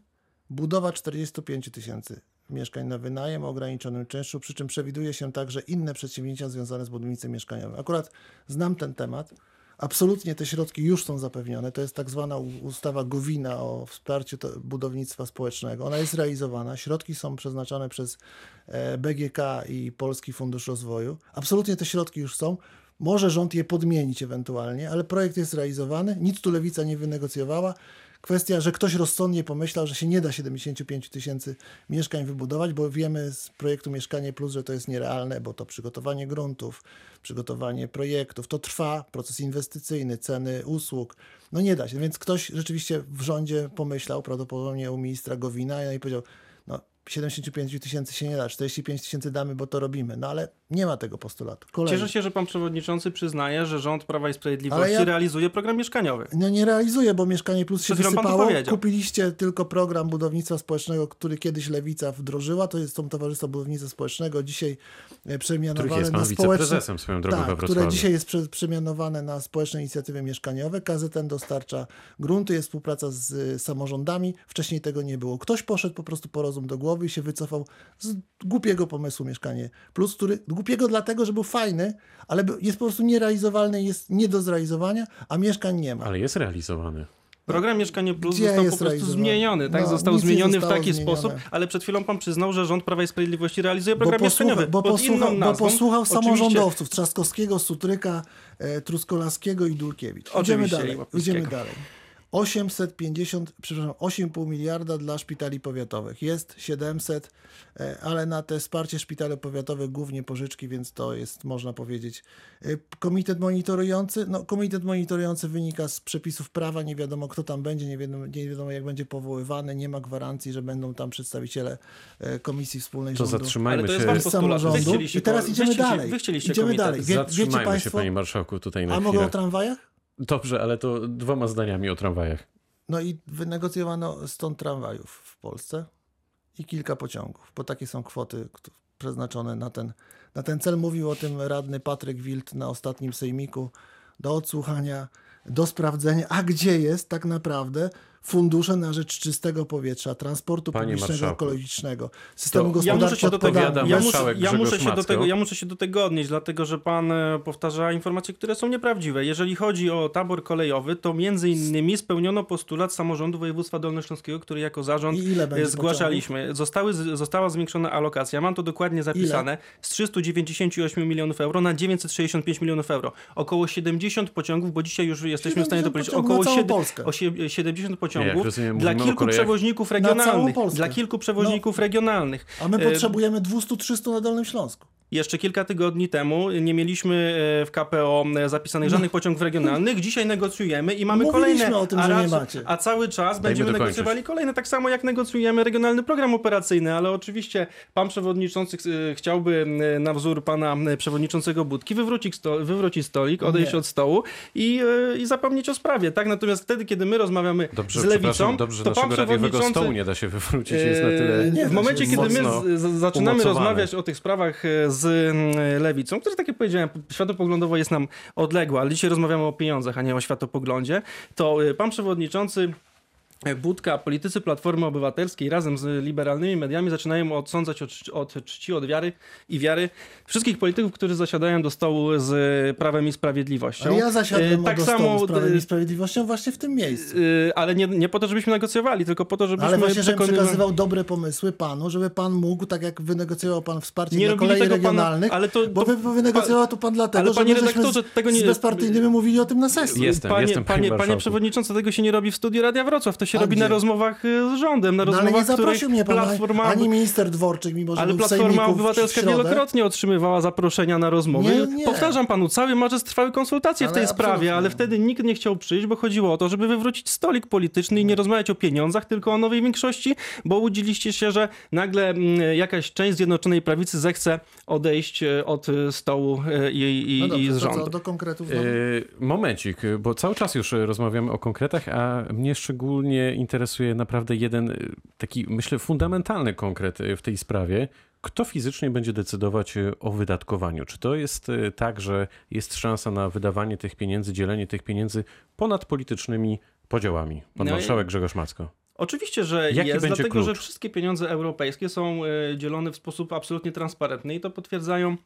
Budowa 45 tysięcy mieszkań na wynajem o ograniczonym czynszu, przy czym przewiduje się także inne przedsięwzięcia związane z budownictwem mieszkaniowym. Akurat znam ten temat. Absolutnie te środki już są zapewnione. To jest tak zwana ustawa Gowina o wsparciu budownictwa społecznego. Ona jest realizowana. Środki są przeznaczane przez e, BGK i Polski Fundusz Rozwoju. Absolutnie te środki już są. Może rząd je podmienić ewentualnie, ale projekt jest realizowany. Nic tu lewica nie wynegocjowała. Kwestia, że ktoś rozsądnie pomyślał, że się nie da 75 tysięcy mieszkań wybudować, bo wiemy z projektu Mieszkanie Plus, że to jest nierealne, bo to przygotowanie gruntów, przygotowanie projektów, to trwa, proces inwestycyjny, ceny usług. No nie da się, więc ktoś rzeczywiście w rządzie pomyślał, prawdopodobnie u ministra Gowina i powiedział, no 75 tysięcy się nie da, 45 tysięcy damy, bo to robimy. No ale nie ma tego postulatu. Kolejny. Cieszę się, że pan przewodniczący przyznaje, że rząd Prawa i Sprawiedliwości ja- realizuje program mieszkaniowy. No nie realizuje, bo Mieszkanie Plus się wysypało. powiedział. Kupiliście tylko program budownictwa społecznego, który kiedyś Lewica wdrożyła. To jest są Towarzystwo Budownictwa Społecznego, dzisiaj e, przemianowane jest pan na społeczne... wiceprezesem swoją drogą Tak, które dzisiaj jest prze, przemianowane na społeczne inicjatywy mieszkaniowe. KZN dostarcza grunty, jest współpraca z y, samorządami. Wcześniej tego nie było. Ktoś poszedł po prostu po rozum do głowy i się wycofał z głupiego pomysłu Mieszkanie Plus, który głupiego dlatego, że był fajny, ale jest po prostu nierealizowalny, jest nie do zrealizowania, a mieszkań nie ma. Ale jest realizowany. Program Mieszkanie Plus Gdzie został po prostu realizowany? zmieniony, tak? No, został zmieniony w taki zmienione. sposób, ale przed chwilą pan przyznał, że rząd Prawa i Sprawiedliwości realizuje Bo program mieszkaniowy. posłuchał, bo, pod posłuchał, inną bo nazwą. posłuchał Oczywiście- samorządowców Trzaskowskiego, Sutryka, e, Truskolaskiego i Dulkiewicz. Idziemy Oczywiście, dalej. Idziemy dalej. 850, przepraszam, 8,5 miliarda dla szpitali powiatowych. Jest 700, e, ale na te wsparcie szpitali powiatowych głównie pożyczki, więc to jest, można powiedzieć, e, komitet monitorujący. No, komitet monitorujący wynika z przepisów prawa, nie wiadomo kto tam będzie, nie wiadomo, nie wiadomo jak będzie powoływany, nie ma gwarancji, że będą tam przedstawiciele e, Komisji Wspólnej To Rządu. zatrzymajmy Ale to jest się. samorządu. I teraz idziemy wy chcieliście- dalej. Wy chcieliście Idziemy komitet. dalej. Wie, wiecie Zatrzymajmy się, Państwo, panie marszałku, tutaj na a mogę o tramwajach? Dobrze, ale to dwoma zdaniami o tramwajach. No i wynegocjowano 100 tramwajów w Polsce i kilka pociągów, bo takie są kwoty przeznaczone na ten, na ten cel. Mówił o tym radny Patryk Wild na ostatnim sejmiku do odsłuchania, do sprawdzenia, a gdzie jest tak naprawdę fundusze na rzecz czystego powietrza, transportu Panie publicznego, marszałku, ekologicznego, systemu to- Ja muszę gospodarki się do tego, odpowiada ja muszę, ja, się do tego, ja muszę się do tego odnieść, dlatego że pan e, powtarza informacje, które są nieprawdziwe. Jeżeli chodzi o tabor kolejowy, to między innymi spełniono postulat samorządu województwa dolnośląskiego, który jako zarząd ile e, zgłaszaliśmy. Zostały, została zwiększona alokacja, mam to dokładnie zapisane, z 398 milionów euro na 965 milionów euro. Około 70 pociągów, bo dzisiaj już jesteśmy w stanie to 70 powiedzieć, pociągów około na całą siedem- Polskę. osie- 70 Nie, pociągów rozumiem, dla kilku przewoźników regionalnych. Dla kilku przewoźników regionalnych. A my E, potrzebujemy 200-300 na Dolnym Śląsku. Jeszcze kilka tygodni temu nie mieliśmy e, w KPO zapisanych żadnych pociągów regionalnych. Dzisiaj negocjujemy i mamy Mówiliśmy kolejne. o tym, a, że nie macie. a cały czas będziemy dokończyć. negocjowali kolejne, tak samo jak negocjujemy regionalny program operacyjny, ale oczywiście pan przewodniczący e, chciałby e, na wzór pana e, przewodniczącego Budki wywrócić, sto, wywrócić stolik, odejść Nie. od stołu i, e, i zapomnieć o sprawie. Tak? Natomiast wtedy, kiedy my rozmawiamy Dobrze, z lewicą, dobrze, to pan naszego radiowego przewodniczący... stołu nie da się wywrócić, jest na tyle Nie w momencie, kiedy my z, z, zaczynamy umocowane. rozmawiać o tych sprawach e, z mm, lewicą, która, tak jak powiedziałem, światopoglądowo jest nam odległa, ale dzisiaj rozmawiamy o pieniądzach, a nie o światopoglądzie, to e, pan przewodniczący Budka, politycy Platformy Obywatelskiej razem z liberalnymi mediami zaczynają odsądzać od, czci- od czci, od wiary i wiary wszystkich polityków, którzy zasiadają do stołu z Prawem i Sprawiedliwością. Ale ja zasiadłem E, tak do stołu samo, z Prawem i Sprawiedliwością właśnie w tym miejscu. e, ale nie, nie po to, żebyśmy negocjowali, tylko po to, żebyśmy Ale właśnie, żebym przekonywali- przekazywał dobre pomysły panu, żeby pan mógł, tak jak wynegocjował pan wsparcie Nie dla kolei regionalnych, ale to- bo to- wy wynegocjował to pan dlatego, ale że panie my żeśmy redaktorze, tego nie- z bezpartyjnymi mówili o tym na sesji. Jestem, panie, jestem, panie panie, panie przewodniczący, tego się nie robi w studiu Radia Wrocław, to się A robi na rozmowach y, z rządem, na No, ale rozmowach, nie w których zaprosił mnie pan Platforma, ani minister Dworczyk, mimo że ale był w Platforma w Obywatelska wielokrotnie otrzymywała zaproszenia na rozmowy. Nie, nie. Powtarzam panu, cały marzec trwały konsultacje w Ale tej sprawie, absolutnie. ale wtedy nikt nie chciał przyjść, bo chodziło o to, żeby wywrócić stolik polityczny i nie rozmawiać o pieniądzach, tylko o nowej większości, bo łudziliście się, że nagle mm, jakaś część Zjednoczonej Prawicy zechce odejść e, od e, stołu i, i, No dobrze, i z to rządu. co, do konkretów? Yy, momencik, bo cały czas już rozmawiamy o konkretach, a mnie szczególnie interesuje naprawdę jeden e, taki, myślę, fundamentalny konkret e, w tej sprawie. Kto fizycznie będzie decydować e, o wydatkowaniu? Czy to jest tak, że jest szansa na wydawanie tych pieniędzy, dzielenie tych pieniędzy ponad politycznymi podziałami? Pan No i- marszałek Grzegorz Macko. Oczywiście, że Jaki jest, dlatego klucz? że wszystkie pieniądze europejskie są dzielone w sposób absolutnie transparentny i to potwierdzają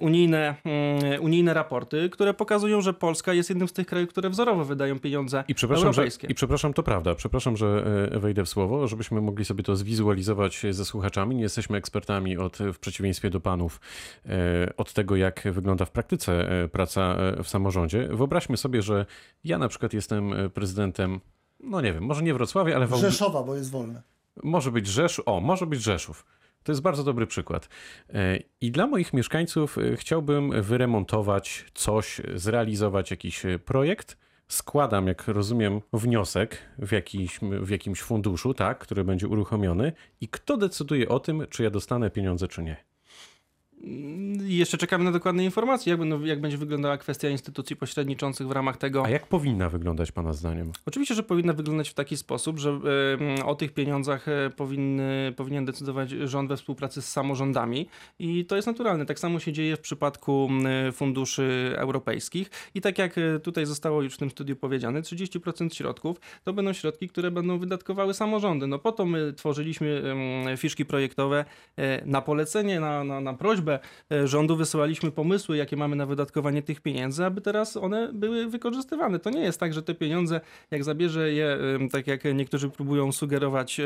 unijne, mm, unijne raporty, które pokazują, że Polska jest jednym z tych krajów, które wzorowo wydają pieniądze I przepraszam, że, europejskie. I przepraszam, to prawda. Przepraszam, że e, wejdę w słowo, żebyśmy mogli sobie to zwizualizować ze słuchaczami. Nie jesteśmy ekspertami od, w przeciwieństwie do panów e, od tego, jak wygląda w praktyce e, praca e, w samorządzie. Wyobraźmy sobie, że ja na przykład jestem e, prezydentem, no nie wiem, może nie Wrocławia, ale w Aub- Rzeszowa, bo jest wolne. może być Rzeszów. O, może być Rzeszów. To jest bardzo dobry przykład. E, I dla moich mieszkańców e, chciałbym wyremontować coś, zrealizować jakiś e, projekt. Składam, jak rozumiem, wniosek w, jakiś, w jakimś funduszu, tak, który będzie uruchomiony. I kto decyduje o tym, czy ja dostanę pieniądze, czy nie? Jeszcze czekamy na dokładne informacje, jak, będą, jak będzie wyglądała kwestia instytucji pośredniczących w ramach tego. A jak powinna wyglądać Pana zdaniem? Oczywiście, że powinna wyglądać w taki sposób, że e, o tych pieniądzach e, powinny, powinien decydować rząd we współpracy z samorządami i to jest naturalne. Tak samo się dzieje w przypadku funduszy europejskich i tak jak e, tutaj zostało już w tym studiu powiedziane, 30% środków to będą środki, które będą wydatkowały samorządy. No po to my tworzyliśmy em, fiszki projektowe e, na polecenie, na, na, na prośbę czele e, rządu wysyłaliśmy pomysły, jakie mamy na wydatkowanie tych pieniędzy, aby teraz one były wykorzystywane. To nie jest tak, że te pieniądze, jak zabierze je, tak jak niektórzy próbują sugerować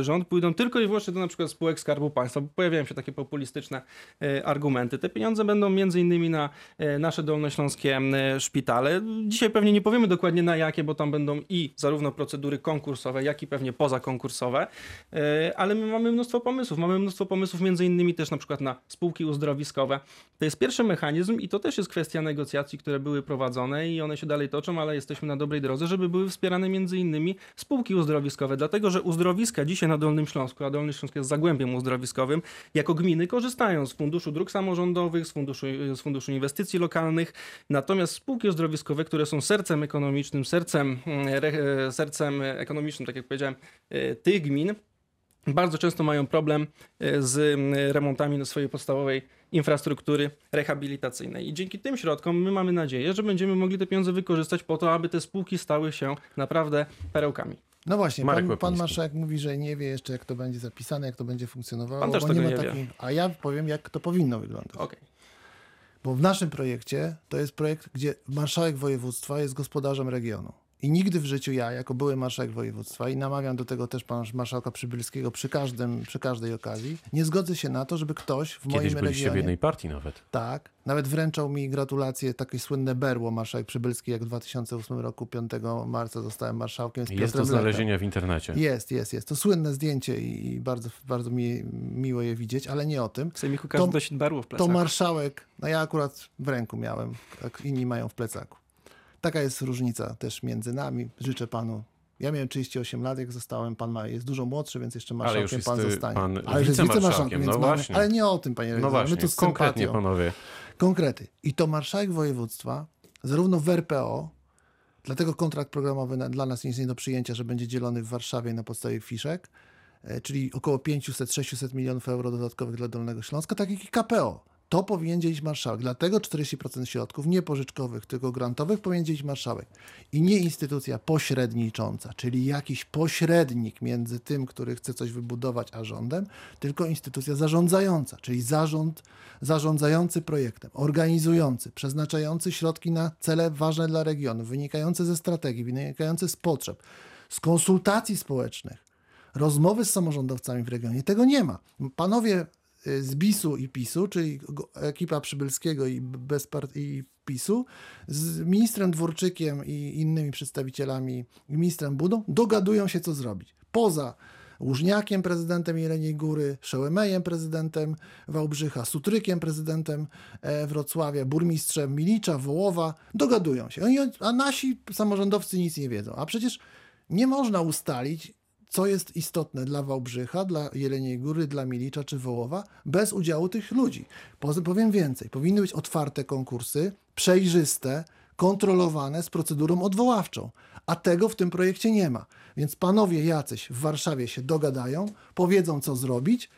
rząd, pójdą tylko i wyłącznie do na przykład spółek Skarbu Państwa, bo pojawiają się takie populistyczne e, argumenty. Te pieniądze będą między innymi na e, nasze dolnośląskie szpitale. Dzisiaj pewnie nie powiemy dokładnie na jakie, bo tam będą i zarówno procedury konkursowe, jak i pewnie pozakonkursowe, ale my mamy mnóstwo pomysłów. Mamy mnóstwo pomysłów między innymi też na przykład na spółki uzdrowiskowe. To jest pierwszy mechanizm i to też jest kwestia negocjacji, które były prowadzone i one się dalej toczą, ale jesteśmy na dobrej drodze, żeby były wspierane między innymi spółki uzdrowiskowe, dlatego że uzdrowiska dzisiaj na Dolnym Śląsku, a Dolny Śląsk jest zagłębiem uzdrowiskowym, jako gminy korzystają z Funduszu Dróg Samorządowych, z Funduszu, z funduszu Inwestycji Lokalnych, natomiast spółki uzdrowiskowe, które są sercem ekonomicznym, sercem, mm, e, sercem ekonomicznym, tak jak powiedziałem, e, tych gmin, bardzo często mają problem e, z remontami na swojej podstawowej infrastruktury rehabilitacyjnej. I dzięki tym środkom my mamy nadzieję, że będziemy mogli te pieniądze wykorzystać po to, aby te spółki stały się naprawdę perełkami. No właśnie, Marek pan, pan marszałek mówi, że nie wie jeszcze, jak to będzie zapisane, jak to będzie funkcjonowało. Pan też bo tego nie ma nie takiej... A ja powiem, jak to powinno wyglądać. Okej. Bo w naszym projekcie to jest projekt, gdzie marszałek województwa jest gospodarzem regionu. I nigdy w życiu ja, jako były marszałek województwa i namawiam do tego też pana marszałka Przybylskiego przy, każdym, przy każdej okazji, nie zgodzę się na to, żeby ktoś w Kiedyś moim byliście regionie... w jednej partii nawet. Tak. Nawet wręczał mi gratulacje, takie słynne berło marszałek Przybylski, jak w 2008 roku, 5 marca zostałem marszałkiem z Jest do znalezienia w internecie. Jest, jest, jest. To słynne zdjęcie i bardzo, bardzo mi miło je widzieć, ale nie o tym. W Sejmiku każdy To- dość barło w To plecach. marszałek, no ja akurat w ręku miałem, tak inni mają w plecaku. Taka jest różnica też między nami. Życzę panu. Ja miałem 38 lat, jak zostałem. Pan ma, jest dużo młodszy, więc jeszcze marszałkiem pan zostanie. pan ale już jest wicemarszałkiem, no mamy, właśnie. ale nie o tym, panie No redaktorze. właśnie, My tu konkretnie sympatią. panowie. Konkrety. I to marszałek województwa, zarówno w RPO, dlatego kontrakt programowy na, dla nas jest nie do przyjęcia, że będzie dzielony w Warszawie na podstawie fiszek, e, czyli około 500-600 milionów euro dodatkowych dla Dolnego Śląska, tak jak i KPO. To powinien dzielić marszałek. Dlatego 40% środków, nie pożyczkowych, tylko grantowych, powinien dzielić marszałek. I nie instytucja pośrednicząca, czyli jakiś pośrednik między tym, który chce coś wybudować, a rządem, tylko instytucja zarządzająca, czyli zarząd zarządzający projektem, organizujący, przeznaczający środki na cele ważne dla regionu, wynikające ze strategii, wynikające z potrzeb, z konsultacji społecznych, rozmowy z samorządowcami w regionie. Tego nie ma. Panowie z BIS-u i PiSu, czyli ekipa Przybylskiego i bezpart- i PiSu, z ministrem Dworczykiem i innymi przedstawicielami, ministrem Budą, dogadują się, co zrobić. Poza Łużniakiem, prezydentem Jeleniej Góry, Szełemejem, prezydentem Wałbrzycha, Sutrykiem, prezydentem e, Wrocławia, burmistrzem Milicza, Wołowa, dogadują się. A nasi samorządowcy nic nie wiedzą. A przecież nie można ustalić, co jest istotne dla Wałbrzycha, dla Jeleniej Góry, dla Milicza czy Wołowa, bez udziału tych ludzi. Powiem więcej, powinny być otwarte konkursy, przejrzyste, kontrolowane z procedurą odwoławczą. A tego w tym projekcie nie ma. Więc panowie jacyś w Warszawie się dogadają, powiedzą, co zrobić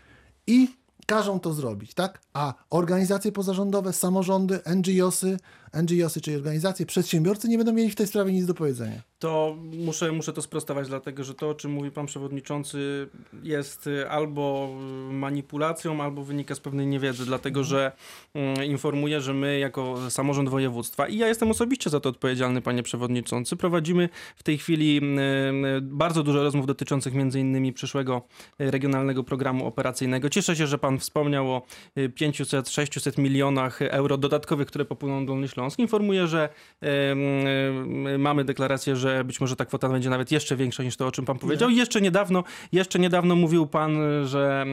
i każą to zrobić, tak? A organizacje pozarządowe, samorządy, NGOsy, NGOsy, czyli organizacje, przedsiębiorcy nie będą mieli w tej sprawie nic do powiedzenia. To muszę, muszę to sprostować, dlatego że to, o czym mówi pan przewodniczący, jest y, albo y, manipulacją, albo wynika z pewnej niewiedzy, dlatego że mm, informuję, że my jako samorząd województwa i ja jestem osobiście za to odpowiedzialny, panie przewodniczący, prowadzimy w tej chwili mm, y, bardzo dużo rozmów dotyczących między innymi przyszłego regionalnego programu operacyjnego. Cieszę się, że pan wspomniał o y, 500-600 milionach euro dodatkowych, które popłyną do Dolny Śląsk. Informuję, że mamy deklarację, że być może ta kwota będzie nawet jeszcze większa niż to, o czym pan powiedział. I Jeszcze niedawno, jeszcze niedawno mówił pan, że,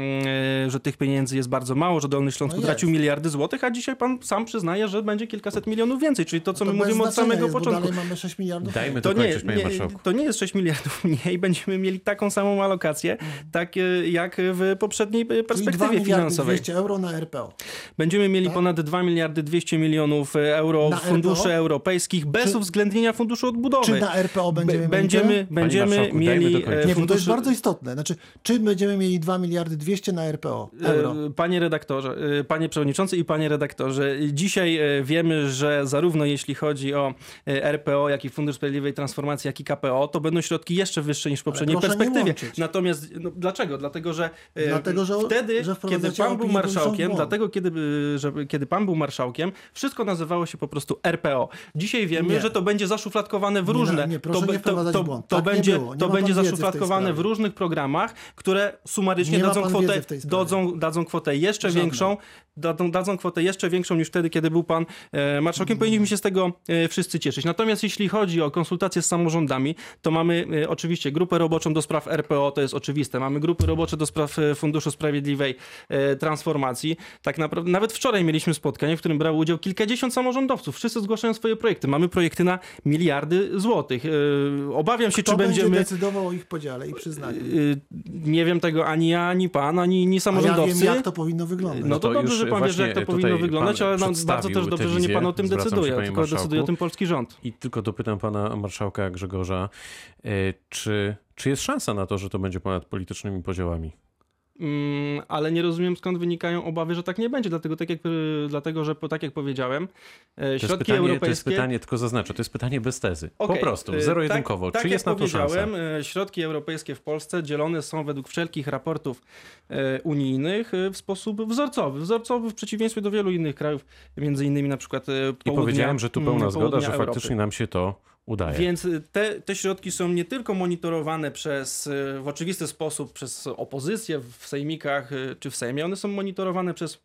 że tych pieniędzy jest bardzo mało, że Dolny Śląsk No miliardy złotych, a dzisiaj pan sam przyznaje, że będzie kilkaset milionów więcej, czyli to, co To my mówimy od samego jest, bo początku. Dalej mamy 6 miliardów. Dajmy to, To nie, kończyć, panie nie, to nie jest 6 miliardów mniej, będziemy mieli taką samą alokację, tak e, jak w poprzedniej Czyli 2 perspektywie finansowej. 200 euro na RPO. Będziemy mieli Tak? ponad 2 miliardy 200 milionów e, euro Na w funduszy RPO? europejskich bez Czy- uwzględnienia funduszu odbudowy. Czy na RPO będziemy będziemy, będziemy mieli e, Nie, bo to jest bardzo istotne. Znaczy, czy będziemy mieli 2 miliardy 200 na RPO euro? E, Panie redaktorze, e, panie przewodniczący i panie redaktorze, dzisiaj wiemy, że zarówno jeśli chodzi o RPO, jak i Fundusz Sprawiedliwej Transformacji, jak i KPO, to będą środki jeszcze wyższe niż w poprzedniej perspektywie. Natomiast no, dlaczego? Dlatego, że Dlatego, że- wtedy, że kiedy pan był marszałkiem, dlatego kiedy, że, kiedy pan był marszałkiem, wszystko nazywało się po prostu RPO. Dzisiaj wiemy, Nie. że to będzie zaszufladkowane w różne. nie, proszę to, be- nie wprowadzać to, w błąd. to, Tak będzie, to będzie w zaszufladkowane w sprawie. różnych programach, które sumarycznie Nie ma dadzą kwotę, w dadzą, dadzą kwotę jeszcze Żadnej. większą, dadzą, dadzą kwotę jeszcze większą niż wtedy, kiedy był pan e, marszałkiem. Powinniśmy się z tego e, wszyscy cieszyć. Natomiast jeśli chodzi o konsultacje z samorządami, to mamy e, oczywiście grupę roboczą do spraw RPO, to jest oczywiste. Mamy grupy robocze do spraw e, Funduszu Sprawiedliwej e, Transformacji. Tak naprawdę, nawet wczoraj mieliśmy spotkanie, w którym brało udział kilkadziesiąt samorządowców. Wszyscy zgłaszają swoje projekty. Mamy projekty na miliardy złotych. E, Obawiam się, Kto czy będzie będziemy... decydował o ich podziale i przyznaniu? Y, Nie wiem tego ani ja, ani pan, ani, ani A ja samorządowcy. wiem, jak to powinno wyglądać. No to, to dobrze, że pan wie, że jak to powinno wyglądać, ale no, bardzo też dobrze, że nie pan o tym decyduje, tylko decyduje o marszałku. tym polski rząd. I tylko dopytam pana marszałka Grzegorza, e, czy, czy jest szansa na to, że to będzie ponad politycznymi podziałami? Mm, ale nie rozumiem skąd wynikają obawy, że tak nie będzie, dlatego, tak jak, y, dlatego że po, tak jak powiedziałem, e, To środki pytanie, europejskie... to jest pytanie, tylko zaznaczę, to jest pytanie bez tezy. po Okej, prostu, y, zero-jedynkowo. Tak, czy tak jest na to szansa? powiedziałem, y, środki europejskie w Polsce dzielone są według wszelkich raportów y, unijnych w sposób wzorcowy. Wzorcowy w przeciwieństwie do wielu innych krajów, między innymi na przykład I południa, powiedziałem, że tu pełna mm, zgoda, że Europy. faktycznie nam się to udaje. Więc y, te, te środki są nie tylko monitorowane przez, y, w oczywisty sposób przez opozycję w sejmikach y, czy w Sejmie, one są monitorowane przez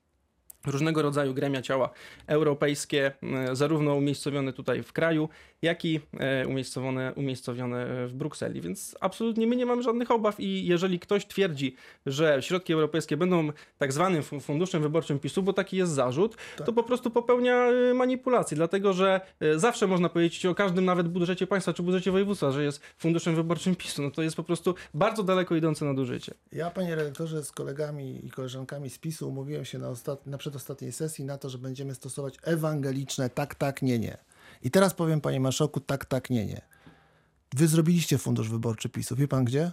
różnego rodzaju gremia ciała europejskie, zarówno umiejscowione tutaj w kraju, jak i e, umiejscowione, umiejscowione w Brukseli. Więc absolutnie my nie mamy żadnych obaw i jeżeli ktoś twierdzi, że środki europejskie będą tak zwanym fu- funduszem wyborczym PiSu, bo taki jest zarzut, to po prostu popełnia y, manipulacje, dlatego że zawsze można powiedzieć o każdym nawet budżecie państwa czy budżecie województwa, że jest funduszem wyborczym PiSu. No to jest po prostu bardzo daleko idące nadużycie. Ja, panie redaktorze, z kolegami i koleżankami z PiSu umówiłem się na, ostat... na przedostatniej sesji na to, że będziemy stosować ewangeliczne tak, tak, nie, nie. I teraz powiem, panie marszałku, tak, tak, nie, nie. Wy zrobiliście fundusz wyborczy PiSu. Wie pan gdzie?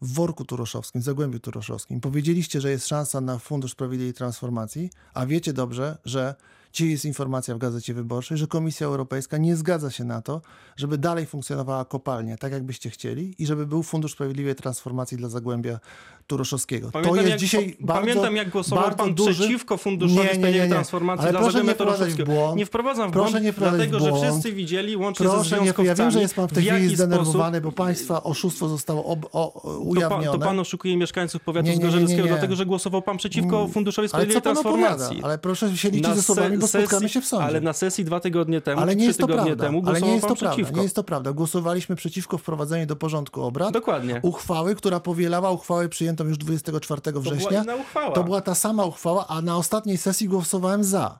W worku turoszowskim, w Zagłębiu Turoszowskim. Powiedzieliście, że jest szansa na Fundusz Sprawiedliwej Transformacji, a wiecie dobrze, że dzisiaj jest informacja w Gazecie Wyborczej, że Komisja Europejska nie zgadza się na to, żeby dalej funkcjonowała kopalnia, tak jakbyście chcieli, i żeby był Fundusz Sprawiedliwej Transformacji dla Zagłębia Turoszowskiego. Pamiętam, to jest jak, dzisiaj bardzo, pamiętam, jak głosował pan duży... przeciwko Funduszowi Nie, nie, nie, Sprawiedliwej. Transformacji Ale dla Zagłębia Turoszowskiego. błąd. Nie wprowadzam w Proszę błąd, nie dlatego w że błąd. wszyscy widzieli, łącznie ze Proszę nie, ja wiem, że jest pan w tej chwili zdenerwowany, sposób... bo państwa oszustwo zostało ob, o, To pan, ujawnione. to pan oszukuje mieszkańców powiatu zgorzeleckiego, dlatego że głosował pan przeciwko Mm, Funduszowi Sprawiedliwej Transformacji. Ale proszę się liczyć ze słowami, bo se- spotkamy sesji- się w sądzie. Ale na sesji dwa tygodnie temu, Ale nie trzy jest to tygodnie prawda. temu Ale nie jest to prawda. przeciwko. Nie jest to prawda. Głosowaliśmy przeciwko wprowadzeniu do porządku obrad Dokładnie. uchwały, która powielała uchwałę przyjętą już 24 To była września. inna uchwała. To była ta sama uchwała, a na ostatniej sesji głosowałem za.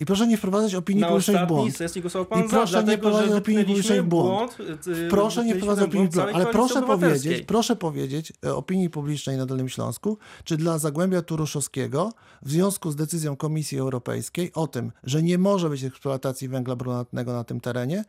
I proszę nie wprowadzać opinii publicznej w błąd. sesji głosował pan I proszę za, nie wprowadzać opinii publicznej w błąd. y, Proszę nie wprowadzać opinii błąd publicznej, całej ale proszę powiedzieć, proszę powiedzieć e, opinii publicznej na Dolnym Śląsku, czy dla Zagłębia Turoszowskiego w związku z decyzją Komisji Europejskiej o tym, że nie może być eksploatacji węgla brunatnego na tym terenie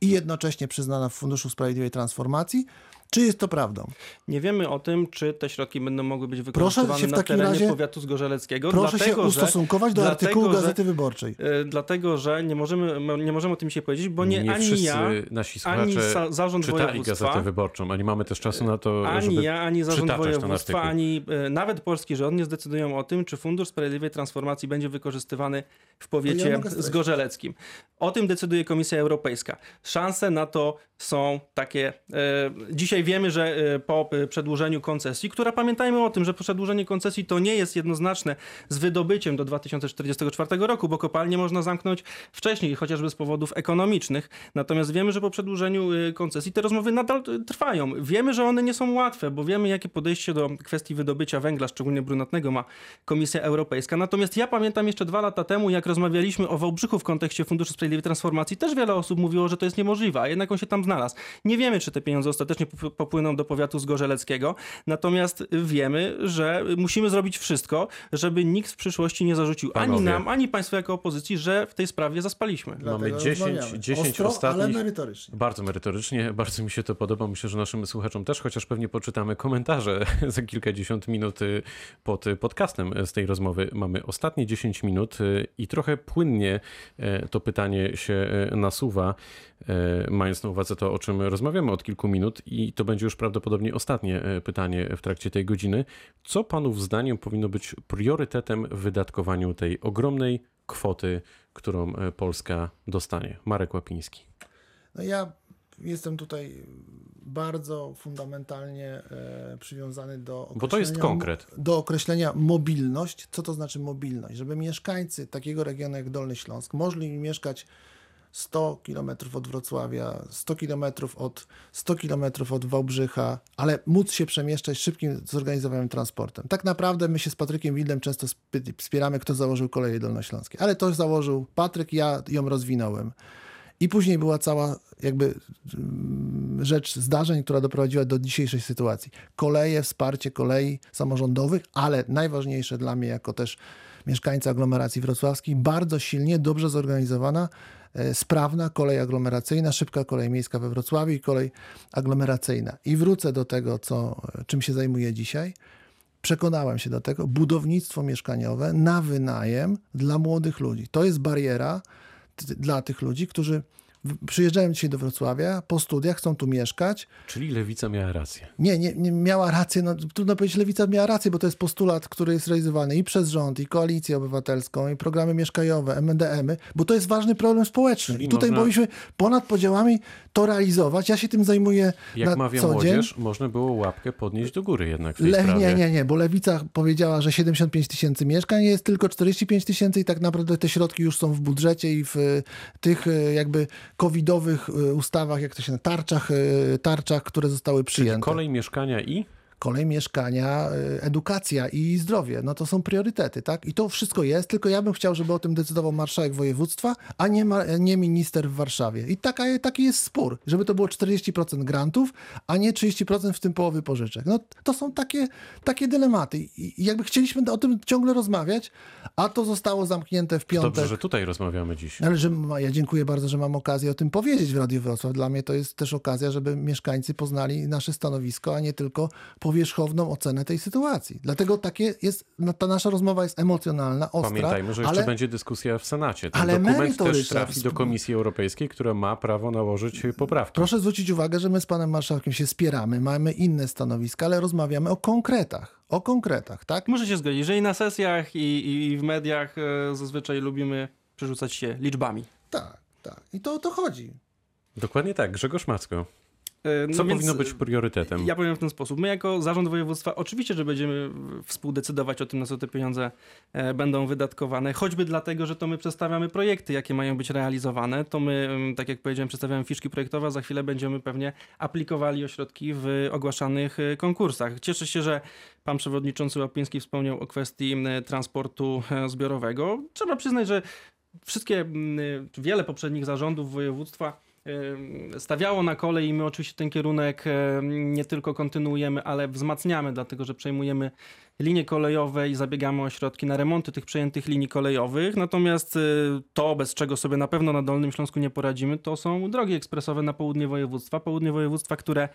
i jednocześnie przyznana w Funduszu Sprawiedliwej Transformacji, czy jest to prawdą? Nie wiemy o tym, czy te środki będą mogły być się wykorzystywane w na takim terenie razie- powiatu zgorzeleckiego. Proszę dlatego, się że, ustosunkować do dlatego, artykułu że- Gazety Wyborczej. e, Dlatego, że nie możemy, nie możemy o tym dzisiaj powiedzieć, bo nie, nie ani ja, nasi ani za, zarząd czytali województwa, Gazetę Wyborczą, a nie mamy też czasu na to, ani żeby ja, ani zarząd województwa, ani e, nawet polski rząd nie zdecydują o tym, czy Fundusz Sprawiedliwej Transformacji będzie wykorzystywany w Ja powiecie mogę streścić. zgorzeleckim. O tym decyduje Komisja Europejska. Szanse na to są takie. E, dzisiaj wiemy, że e, po e, przedłużeniu koncesji, która pamiętajmy o tym, że przedłużenie koncesji to nie jest jednoznaczne z wydobyciem do 2044 roku, bo kopalnie można zamknąć wcześniej, chociażby z powodów ekonomicznych. Natomiast wiemy, że po przedłużeniu e, koncesji te rozmowy nadal trwają. Wiemy, że one nie są łatwe, bo wiemy, jakie podejście do kwestii wydobycia węgla, szczególnie brunatnego, ma Komisja Europejska. Natomiast ja pamiętam jeszcze dwa lata temu, jak rozmawialiśmy o Wałbrzychu w kontekście Funduszu Sprawiedliwej Transformacji, też wiele osób mówiło, że to jest niemożliwe, a jednak on się tam znalazł. Nie wiemy, czy te pieniądze ostatecznie popłyną do powiatu zgorzeleckiego, natomiast wiemy, że musimy zrobić wszystko, żeby nikt w przyszłości nie zarzucił ani Panowie. nam, ani państwu jako opozycji, że w tej sprawie zaspaliśmy. Dlatego 10 rozmawiamy. 10 Ostro, ostatnich- ale merytorycznie. Bardzo merytorycznie, bardzo mi się to podoba. Myślę, że naszym słuchaczom też, chociaż pewnie poczytamy komentarze za kilkadziesiąt minut y, pod y, podcastem z tej rozmowy. Mamy ostatnie 10 minut y, i trochę płynnie to pytanie się nasuwa. E, mając na uwadze to, o czym rozmawiamy od kilku minut i to będzie już prawdopodobnie ostatnie e, pytanie w trakcie tej godziny. Co panów zdaniem powinno być priorytetem w wydatkowaniu tej ogromnej kwoty, którą e, Polska dostanie? Marek Łapiński. No ja jestem tutaj bardzo fundamentalnie przywiązany do Bo to jest konkret. do określenia mobilność. Co to znaczy mobilność? Żeby mieszkańcy takiego regionu jak Dolny Śląsk mogli mieszkać 100 km od Wrocławia, 100 km od, 100 km od Wałbrzycha, ale móc się przemieszczać szybkim, zorganizowanym transportem. Tak naprawdę my się z Patrykiem Wildem często wspieramy, kto założył koleje dolnośląskie. Ale to założył Patryk, ja ją rozwinąłem. I później była cała jakby mm, rzecz zdarzeń, która doprowadziła do dzisiejszej sytuacji. Koleje, wsparcie kolei samorządowych, ale najważniejsze dla mnie jako też mieszkańca aglomeracji wrocławskiej, bardzo silnie, dobrze zorganizowana, e, sprawna kolej aglomeracyjna, szybka kolej miejska we Wrocławiu i kolej aglomeracyjna. I wrócę do tego, co, czym się zajmuję dzisiaj. Przekonałem się do tego, budownictwo mieszkaniowe na wynajem dla młodych ludzi. To jest bariera dla tych ludzi, którzy przyjeżdżają dzisiaj do Wrocławia po studiach, chcą tu mieszkać. Czyli lewica miała rację. Nie, nie, nie miała rację, no, trudno powiedzieć, lewica miała rację, bo to jest postulat, który jest realizowany i przez rząd, i koalicję obywatelską, i programy mieszkaniowe, MDM-y, bo to jest ważny problem społeczny. Czyli I tutaj można- powinniśmy ponad podziałami to realizować. Ja się tym zajmuję Jak na mawia co dzień. młodzież, można było łapkę podnieść do góry jednak w tej Le, nie, nie, nie, bo Lewica powiedziała, że 75 tysięcy mieszkań, jest tylko 45 tysięcy i tak naprawdę te środki już są w budżecie i w tych e, jakby covidowych e, ustawach, jak to się nazywa, tarczach, e, tarczach, które zostały przyjęte. Kolej mieszkania i Kolej, mieszkania, e, edukacja i zdrowie. No to są priorytety, tak? I to wszystko jest, tylko ja bym chciał, żeby o tym decydował marszałek województwa, a nie, ma, nie minister w Warszawie. I taka, taki jest spór, żeby to było 40% grantów, a nie 30% w tym połowy pożyczek. No to są takie, takie dylematy. I jakby chcieliśmy o tym ciągle rozmawiać, a to zostało zamknięte w piątek. dobrze, że tutaj rozmawiamy dziś. Ale że ja dziękuję bardzo, że mam okazję o tym powiedzieć w Radiu Wrocław. Dla mnie to jest też okazja, żeby mieszkańcy poznali nasze stanowisko, a nie tylko powierzchowną ocenę tej sytuacji. Dlatego takie jest, no, ta nasza rozmowa jest emocjonalna, ostra, Pamiętajmy, że jeszcze ale, będzie dyskusja w Senacie. Ten ale dokument też trafi do Komisji Europejskiej, która ma prawo nałożyć poprawki. proszę zwrócić uwagę, że my z panem marszałkiem się spieramy, mamy inne stanowiska, ale rozmawiamy o konkretach. O konkretach, tak? Muszę się zgodzić, że i na sesjach, i, i w mediach e, zazwyczaj lubimy przerzucać się liczbami. Tak, tak. I to o to chodzi. Dokładnie tak, Grzegorz Macko. E, no Co więc, powinno być priorytetem? Ja powiem w ten sposób. My jako zarząd województwa oczywiście, że będziemy współdecydować o tym, na co te pieniądze e, będą wydatkowane, choćby dlatego, że to my przedstawiamy projekty, jakie mają być realizowane. To my, mm, tak jak powiedziałem, przedstawiamy fiszki projektowe, a za chwilę będziemy pewnie aplikowali o środki w ogłaszanych e, konkursach. Cieszę się, że pan przewodniczący Łapiński wspomniał o kwestii transportu zbiorowego. Trzeba przyznać, że wszystkie, wiele poprzednich zarządów województwa stawiało na kolej i my oczywiście ten kierunek nie tylko kontynuujemy, ale wzmacniamy, dlatego że przejmujemy linie kolejowe i zabiegamy o środki na remonty tych przejętych linii kolejowych. Natomiast y, to, bez czego sobie na pewno na Dolnym Śląsku nie poradzimy, to są drogi ekspresowe na południe województwa. Południe województwa, które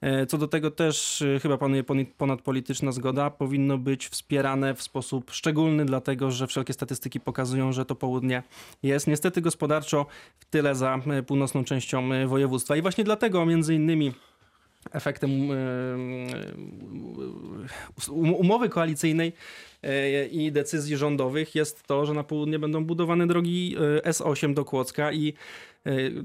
e, co do tego też y, chyba panuje ponadpolityczna zgoda, powinno być wspierane w sposób szczególny, dlatego że wszelkie statystyki pokazują, że to południe jest niestety gospodarczo w tyle za północną częścią województwa. I właśnie dlatego między innymi efektem e, um- umowy koalicyjnej e, i decyzji rządowych jest to, że na południe będą budowane drogi e, S8 do Kłodzka i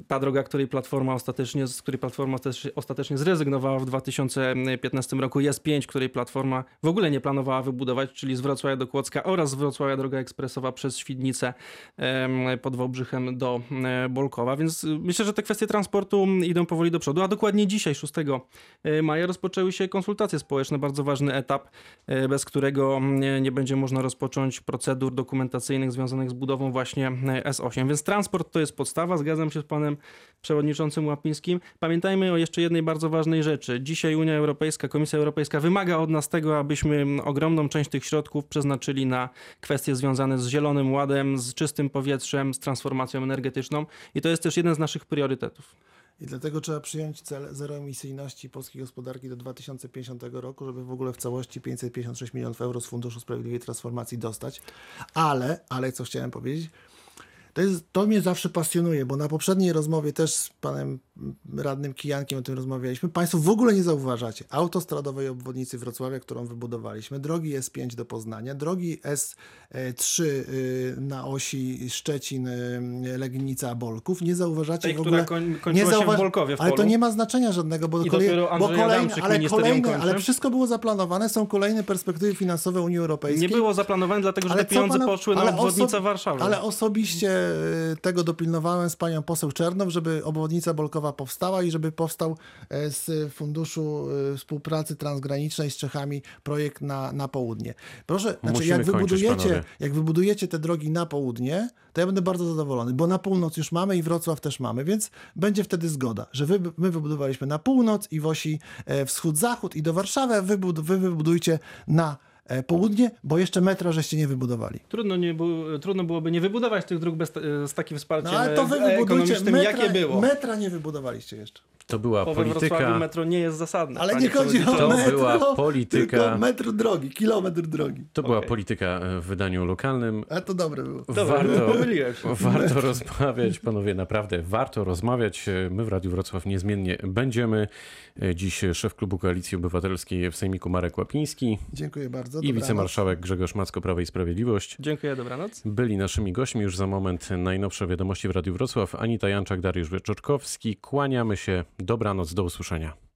ta droga, której Platforma ostatecznie, z której Platforma ostatecznie zrezygnowała w 2015 roku, jest 5, której Platforma w ogóle nie planowała wybudować, czyli z Wrocławia do Kłodzka oraz z Wrocławia droga ekspresowa przez Świdnicę pod Wałbrzychem do e, Bolkowa, więc y, myślę, że te kwestie transportu idą powoli do przodu, a dokładnie dzisiaj, 6 e, maja rozpoczęły się konsultacje społeczne, bardzo ważny etap, e, bez którego nie będzie można rozpocząć procedur dokumentacyjnych związanych z budową właśnie e, S8, więc transport to jest podstawa, zgadzam się z panem przewodniczącym Łapińskim. Pamiętajmy o jeszcze jednej bardzo ważnej rzeczy. Dzisiaj Unia Europejska, Komisja Europejska wymaga od nas tego, abyśmy ogromną część tych środków przeznaczyli na kwestie związane z zielonym ładem, z czystym powietrzem, z transformacją energetyczną i to jest też jeden z naszych priorytetów. I dlatego trzeba przyjąć cel zeroemisyjności polskiej gospodarki do 2050 roku, żeby w ogóle w całości 556 milionów euro z Funduszu Sprawiedliwej Transformacji dostać. Ale, ale co chciałem powiedzieć, To, jest, to mnie zawsze pasjonuje, bo na poprzedniej rozmowie też z panem radnym Kijankiem o tym rozmawialiśmy. Państwo w ogóle nie zauważacie autostradowej obwodnicy Wrocławia, którą wybudowaliśmy, drogi S5 do Poznania, drogi S3 y, na osi Szczecin, y, Legnica, Bolków. Nie zauważacie Tej, w ogóle... koń, się zauwa- w Bolkowie w Ale to nie ma znaczenia żadnego, bo, kolej, bo kolejne, ale, kolejne, ale wszystko było zaplanowane, są kolejne perspektywy finansowe Unii Europejskiej. Nie było zaplanowane, dlatego że Ale te pieniądze pana- poszły na obwodnicę oso- Warszawy. Ale osobiście tego dopilnowałem z panią poseł Czernow, żeby obwodnica Bolkowa powstała i żeby powstał e, z Funduszu y, Współpracy Transgranicznej z Czechami projekt na, na południe. Proszę, znaczy jak wybudujecie, panowie. jak wybudujecie te drogi na południe, to ja będę bardzo zadowolony, bo na północ już mamy i Wrocław też mamy, więc będzie wtedy zgoda, że wy, my wybudowaliśmy na północ i w osi e, wschód-zachód i do Warszawy, wy, wy wybudujcie na e, południe, bo jeszcze metra żeście nie wybudowali. Trudno, nie było, trudno byłoby nie wybudować tych dróg bez, e, z takim wsparciem No ale to wy e, wybudujcie, metra, jakie było. metra nie wybudowaliście jeszcze. To była we Wrocławiu polityka. metro nie jest zasadne. Ale nie chodzi o. To metro, była polityka. tylko metr drogi, kilometr drogi. To była Okej. polityka e, w wydaniu lokalnym. A to dobre było. Dobra, warto, pomyliłem się. warto rozmawiać, panowie, naprawdę warto rozmawiać. My w Radiu Wrocław niezmiennie będziemy. Dziś szef klubu Koalicji Obywatelskiej w Sejmiku Marek Łapiński Dziękuję bardzo. i dobranoc. wicemarszałek Grzegorz Macko, Prawo i Sprawiedliwość. Dziękuję, dobranoc. Byli naszymi gośćmi już za moment najnowsze wiadomości w Radiu Wrocław. Anita Janczak, Dariusz Wieczorkowski. Kłaniamy się. Dobranoc, do usłyszenia.